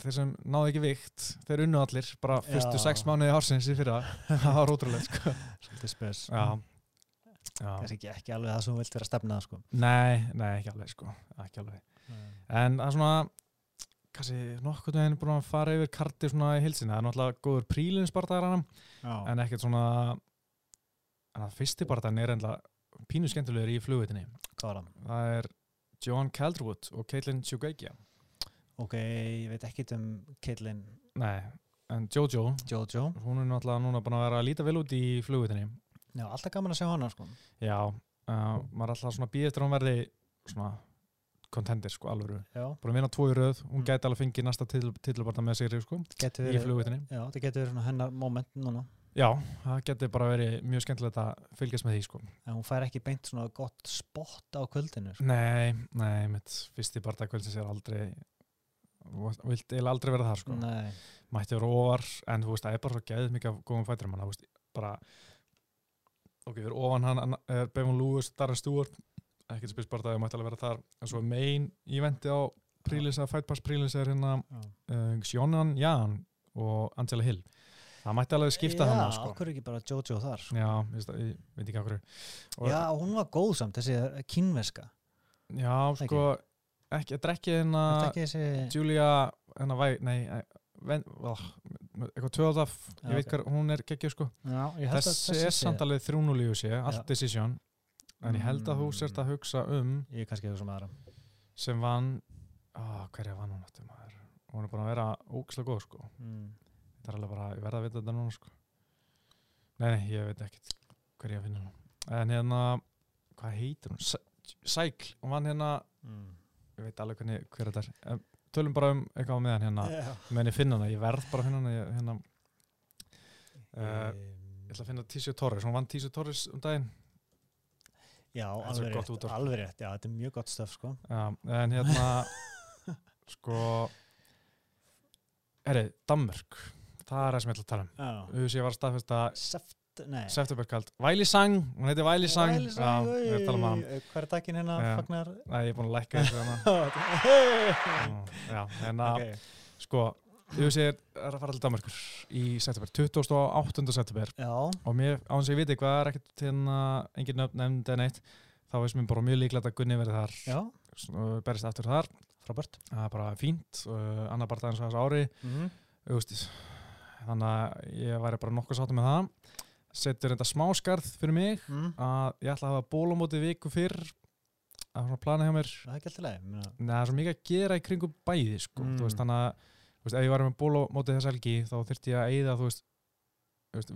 Speaker 1: þeir sem náðu ekki vikt þeir unnu allir, bara fyrstu
Speaker 2: Já.
Speaker 1: sex mánuði ársins í fyrra, það var ótrúlega sko.
Speaker 2: Svolítið spes. Kannski ekki, ekki alveg það sem þú vilt vera að stefna sko.
Speaker 1: nei, nei, ekki alveg sko. Ekki alveg, en það er svona kannski nokkuð veginn búin að fara yfir karti svona í hilsinni, það er náttúrulega góður prílinsbardagar hann, en ekkert svona en að fyrsti bardagan er enda pínu skemmtilegur í flugvitinni
Speaker 2: það?
Speaker 1: það er John Calderwood og Caitlin Chugagia
Speaker 2: Ok, ég veit ekki um Caitlin.
Speaker 1: Nei, en Jojo.
Speaker 2: Jojo.
Speaker 1: hún er náttúrulega núna búin að vera að líta vel út í flugvitinni
Speaker 2: Já, alltaf gaman að sjá hana, sko.
Speaker 1: já, uh, maður er alltaf svona býð eftir að hún verði svona contender sko, búin að vinna tvo í röð, hún
Speaker 2: Mm.
Speaker 1: gæti alveg fengið næsta titilbarta með sigri sko,
Speaker 2: Getur
Speaker 1: í
Speaker 2: verið,
Speaker 1: flugvitinni
Speaker 2: já, það getur verið svona hennar moment núna.
Speaker 1: já, það geti bara verið mjög skemmtilegt að fylgjast með því sko
Speaker 2: En hún fær ekki beint svona gott spott á kvöldinu, sko.
Speaker 1: nei, nei, mitt fyrsti barta kvöldsins er aldrei vilt eiginlega aldrei vera þar sko
Speaker 2: Nei.
Speaker 1: mætti vera ofar en þú veist það er bara svo geðið mikið af góðum fæturum hann, þú veist, bara ok, fyrir ofan hann er Bevon Lewis, Darren Stewart ekkert spils bara það, ég mætti alveg vera þar en svo main eventi á prílis að Fight Pass prílis er hérna
Speaker 2: Já.
Speaker 1: uh, Xionan Jan og Angela Hill það mætti alveg skipta
Speaker 2: Já,
Speaker 1: hann sko.
Speaker 2: okkur ekki bara Jojo þar, sko.
Speaker 1: já, ég, ég veit ekki okkur og,
Speaker 2: Já, hún var góð samt, þessi kínveska.
Speaker 1: já, sko ekki, þetta er ekki hérna
Speaker 2: þessi...
Speaker 1: Julia hérna væ, nei eh, oh, eitthvað tvöðaf
Speaker 2: Já,
Speaker 1: ég veit hvað, hún er geggjöð sko
Speaker 2: ég
Speaker 1: þessi er samt alveg 3-0 í þessi, allt decision en ég held að þú sért að hugsa um
Speaker 2: Ég er kannski eitthvað sem aðra.
Speaker 1: sem vann ah, hverja vann hún aftur maður hún er búin að vera ógislega góð sko
Speaker 2: Mm.
Speaker 1: þetta er alveg bara, ég verða að vita þetta núna sko nei, nei, ég veit ekkert hverja finna hún en hérna, hvað heitir hún Sæ- Sækl, hún vann hérna
Speaker 2: Mm.
Speaker 1: ég veit alveg hvernig, hver þetta er tölum bara um eitthvað á meðan hérna
Speaker 2: Já.
Speaker 1: menn ég finna hana, ég verð bara að finna hana hérna, uh,
Speaker 2: Em,
Speaker 1: ég ætla að finna Tísjö Torres, hún vann Tísjö Torres um daginn
Speaker 2: Já, alveg rétt, alveg rétt, já, þetta er mjög gott stöf sko.
Speaker 1: Já, en hérna sko Herri, Danmörk það er það sem ég ætla að tala um.
Speaker 2: Já,
Speaker 1: USA var staðfesta
Speaker 2: Seft, nei.
Speaker 1: septemberkald Vælisang, hún heiti Vælisang. Já, ég að tala um hann.
Speaker 2: Hvað er dakin hérna, fagnar?
Speaker 1: Nei, ég er búin að lækka þessu hana Já, að
Speaker 2: Ok,
Speaker 1: sko Er er að fara til Danmörkur í september? 28. september.
Speaker 2: Já,
Speaker 1: og mér, á þess að ég viti hvað er ekkert hérna, engin nöfn nefnd en eitt þá veist mér bara mjög líklegt að Gunni verði þar. Og berist aftur þar.
Speaker 2: Frábært.
Speaker 1: Það er bara fínt, uh, annar bara daginn svo þessu ári.
Speaker 2: Mm -hmm.
Speaker 1: Þannig að ég væri bara nokkuð sáttum með það. Setur þetta smáskarð fyrir mig
Speaker 2: mm.
Speaker 1: að ég ætla að hafa bólumóti viku fyrr. Að plana hjá mér.
Speaker 2: Það er
Speaker 1: Nei, það er svo mikið að gera í kringum bæði sko.
Speaker 2: Mm.
Speaker 1: þú veist, þannig að þú veist, ef ég var með bólumóti þess helgi þá þurfti ég að eyða þú veist, veist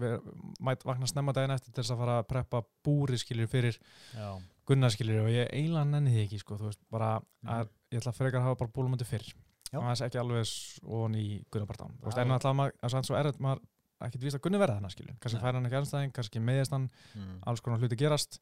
Speaker 1: mætt vakna snemma daginn eftir til þess að fara að preppa búri skiljur fyrir
Speaker 2: Já,
Speaker 1: Gunnar skiljur og ég eiginlega nenni því ekki sko, þú veist, bara að
Speaker 2: Mhm.
Speaker 1: ég ætla frekar að hafa bara bólumóti fyrr.
Speaker 2: Já.
Speaker 1: og það er ekki alveg svon í Gunnar Bartán þú veist, en alltaf maður, það er svo erfitt maður ekkert víst að Gunni verða þarna skilju kannski fær hann ekki anstæðing, kannski meðist hann
Speaker 2: mm.
Speaker 1: alls konar hluti gerast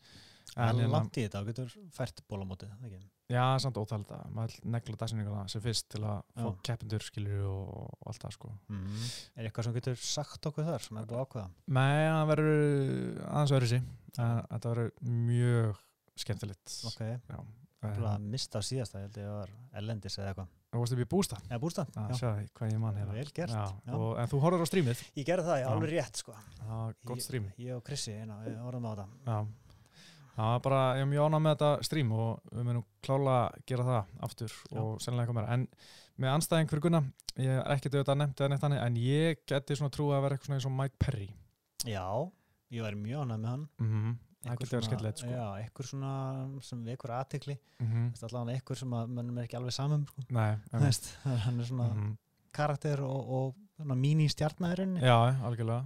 Speaker 2: Það er langt í þetta, þú getur fært bólamótið ekki?
Speaker 1: já, samt ótal þetta maður negla dagsinninguna sem fyrst til að fá
Speaker 2: Já.
Speaker 1: keppindur skilju og, og allt það sko
Speaker 2: Mm. Er eitthvað sem getur sagt okkur þar sem er búið að ákveða?
Speaker 1: Nei, það verður aðeins öðru sí þetta verður mjög skemmtilegt
Speaker 2: Ok,
Speaker 1: já,
Speaker 2: þú
Speaker 1: en,
Speaker 2: að mista á síðasta, ég held ég var ellendis eða eitthvað
Speaker 1: þú varst upp í bústa
Speaker 2: Eða bústað?
Speaker 1: að
Speaker 2: Já.
Speaker 1: sjá því hvað ég mann hérna
Speaker 2: Vel gert,
Speaker 1: já,
Speaker 2: já.
Speaker 1: og, en þú horfður á strímið
Speaker 2: Ég gerði það, ég
Speaker 1: Já.
Speaker 2: alveg rétt sko
Speaker 1: það var gott strím
Speaker 2: Ég, ég og Krissi, við orðum á þetta
Speaker 1: Já, það var bara, ég er mjög ánað með þetta strím og við munum klála að gera það aftur
Speaker 2: Já.
Speaker 1: og sennilega eitthvað meira. En með anstæðing fyrir Gunna, ég er ekkert auðvitað nefnt eða neitt þannig, en ég geti svona trú að vera eitthvað svona eins og Mike Perry.
Speaker 2: Já, ég væri mjög ánægð með hann
Speaker 1: Mm geti verið
Speaker 2: svona-
Speaker 1: sko.
Speaker 2: Já, eitthvað svona sem vekur aðtekli
Speaker 1: Mm
Speaker 2: allavega eitthvað sem að mönnum er ekki alveg samum sko.
Speaker 1: Nei,
Speaker 2: hann er svona
Speaker 1: mm
Speaker 2: karakter og, og mín í stjarnæðurinni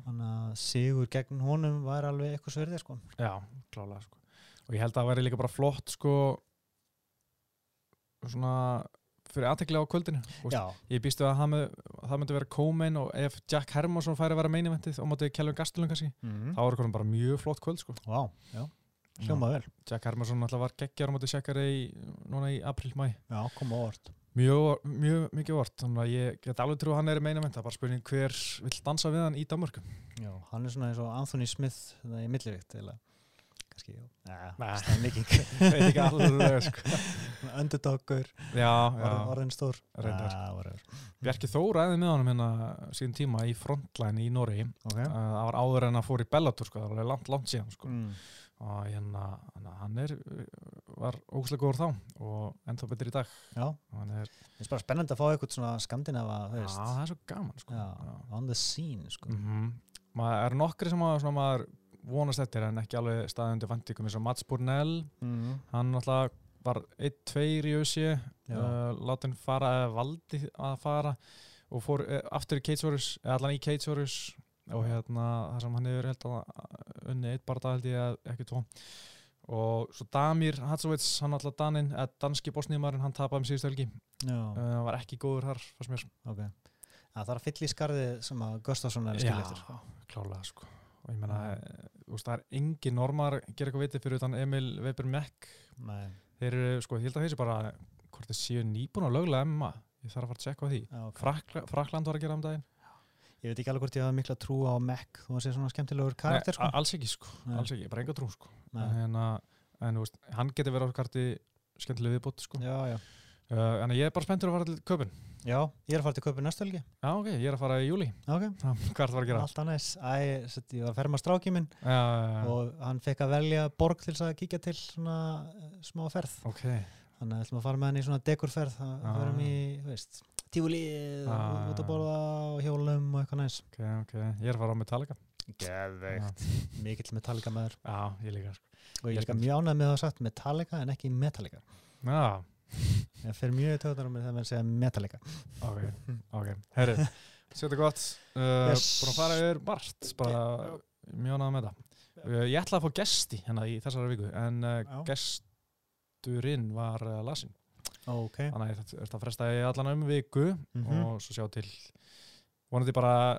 Speaker 2: þannig að sigur gegn honum var alveg eitthvað sverðið sko.
Speaker 1: Já, klála, sko. Og ég held að það væri líka bara flott, sko, svona fyrir aðtekli á kvöldinu. Ég býstu að það, það myndi vera Coleman og ef Jack Hermansson færi að vera meiniventið og mótið Kelvin Gastelum kannski,
Speaker 2: mm.
Speaker 1: þá er það bara mjög flott kvöld, sko.
Speaker 2: Vá, já, hljóma vel.
Speaker 1: Jack Hermansson alltaf var geggjar á móti Shakari núna í april-mæ mjög, mjög mikið vort þannig að ég get alveg trú að hann er í meinament það er bara spurning hver vill dansa við hann í Danmörku.
Speaker 2: Já, hann er svona eins og Anthony Smith það í millivikt eða kannski,
Speaker 1: ekki alveg sko.
Speaker 2: orðin stór.
Speaker 1: Bjarki Þór ræði með honum hérna síðan tíma í frontline í Nóri
Speaker 2: Ok.
Speaker 1: Það var áður en að fór í Bellator sko, það var alveg langt, langt síðan sko.
Speaker 2: mm.
Speaker 1: og hérna, hérna hann er var ógæslega góður þá og ennþá betur í dag. Hann er,
Speaker 2: það er bara spennandi að fá eitthvað svona skandinava,
Speaker 1: já, það er svo gaman sko.
Speaker 2: Já, on the scene sko.
Speaker 1: mm maður er nokkri sem að, svona, maður vonast eftir en ekki alveg staðið undir vantíkum eins og Mats Burnell
Speaker 2: mm.
Speaker 1: hann náttúrulega var 1-2 í össi
Speaker 2: Já.
Speaker 1: uh, látin fara eða valdi að fara og fór uh, aftur í Keitsorus eða allan í Keitsorus og hérna þar sem hann hefur held að unni eitt barða held ég að ekki tvo. Og svo Damir Hatsovits hann alltaf Danin, eða danski bosníumarinn hann tapaði um síðustu helgi,
Speaker 2: Já,
Speaker 1: uh, var ekki góður þar fannst mér,
Speaker 2: ok. Það þarf að fylla í skarðið sem að Gustafsson er að skilja eftir. sko.
Speaker 1: klálega sko og ég meina, mm. það er engin normar gera eitthvað vitið fyrir utan Emil Weber Meck
Speaker 2: Nei,
Speaker 1: þeir eru, sko, ég held að þeir sé bara hvort þeir séu nýbúin að löglega MMA ég þarf að fara að tjekka á því
Speaker 2: já, ok
Speaker 1: Frakla, Frakland var að gera um daginn
Speaker 2: Ég veit ekki alveg hvort ég hafa mikla trú á Mac þú að sé svona skemmtilegur karakter
Speaker 1: Nei,
Speaker 2: sko.
Speaker 1: alls ekki, sko,
Speaker 2: Nei.
Speaker 1: alls ekki, bara enga trú sko.
Speaker 2: Nei.
Speaker 1: en, að, en þú veist, hann getur verið á karti skemmtileg viðbútt sko.
Speaker 2: Já, já
Speaker 1: uh, en ég er bara spenntur að fara til köpun
Speaker 2: Já, ég er að fara til köpun næstu helgi.
Speaker 1: Já, ok, ég er að fara í júli
Speaker 2: Ok,
Speaker 1: hvað er það að gera?
Speaker 2: alltaf næs Æ, sett, ég var að ferma stráki minn
Speaker 1: Já, já, já,
Speaker 2: og hann fekk að velja borg til að kíkja til svona eh, smá ferð.
Speaker 1: Ok.
Speaker 2: Þannig að við ætlum að fara með hann í svona dekurferð það
Speaker 1: Ah.
Speaker 2: verðum í, þú veist tífuli,
Speaker 1: Ah.
Speaker 2: út að borða og hjólum og eitthvað næs.
Speaker 1: Ok, ok, ég er að fara á Metallica.
Speaker 2: Geðveikt. Mikill Metallica maður.
Speaker 1: Já, ég líka sko.
Speaker 2: og ég líka ánægð með það sagt Metallica en ekki Metallica.
Speaker 1: Já,
Speaker 2: ég fer mjög töðunar með það með að segja Metallica
Speaker 1: ok, ok. Herri, setja gott. Uh,
Speaker 2: Yes.
Speaker 1: búin að fara yfir margt bara mjög náða með það uh, ég ætla að fá gesti hérna í þessari viku en uh, gesturinn var uh, lasin
Speaker 2: ok.
Speaker 1: Þannig að ég ætla að fresta í allan um viku
Speaker 2: Mhm.
Speaker 1: og svo sjá til vonandi bara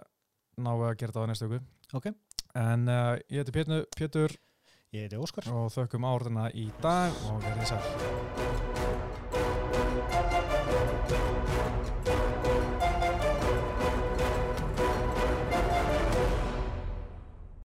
Speaker 1: ná að gera þetta á næstu viku.
Speaker 2: Ok.
Speaker 1: en uh, ég heiti Pétur, Pétur
Speaker 2: Ég heiti Óskar.
Speaker 1: og þökkum árdina í dag og verðið sæl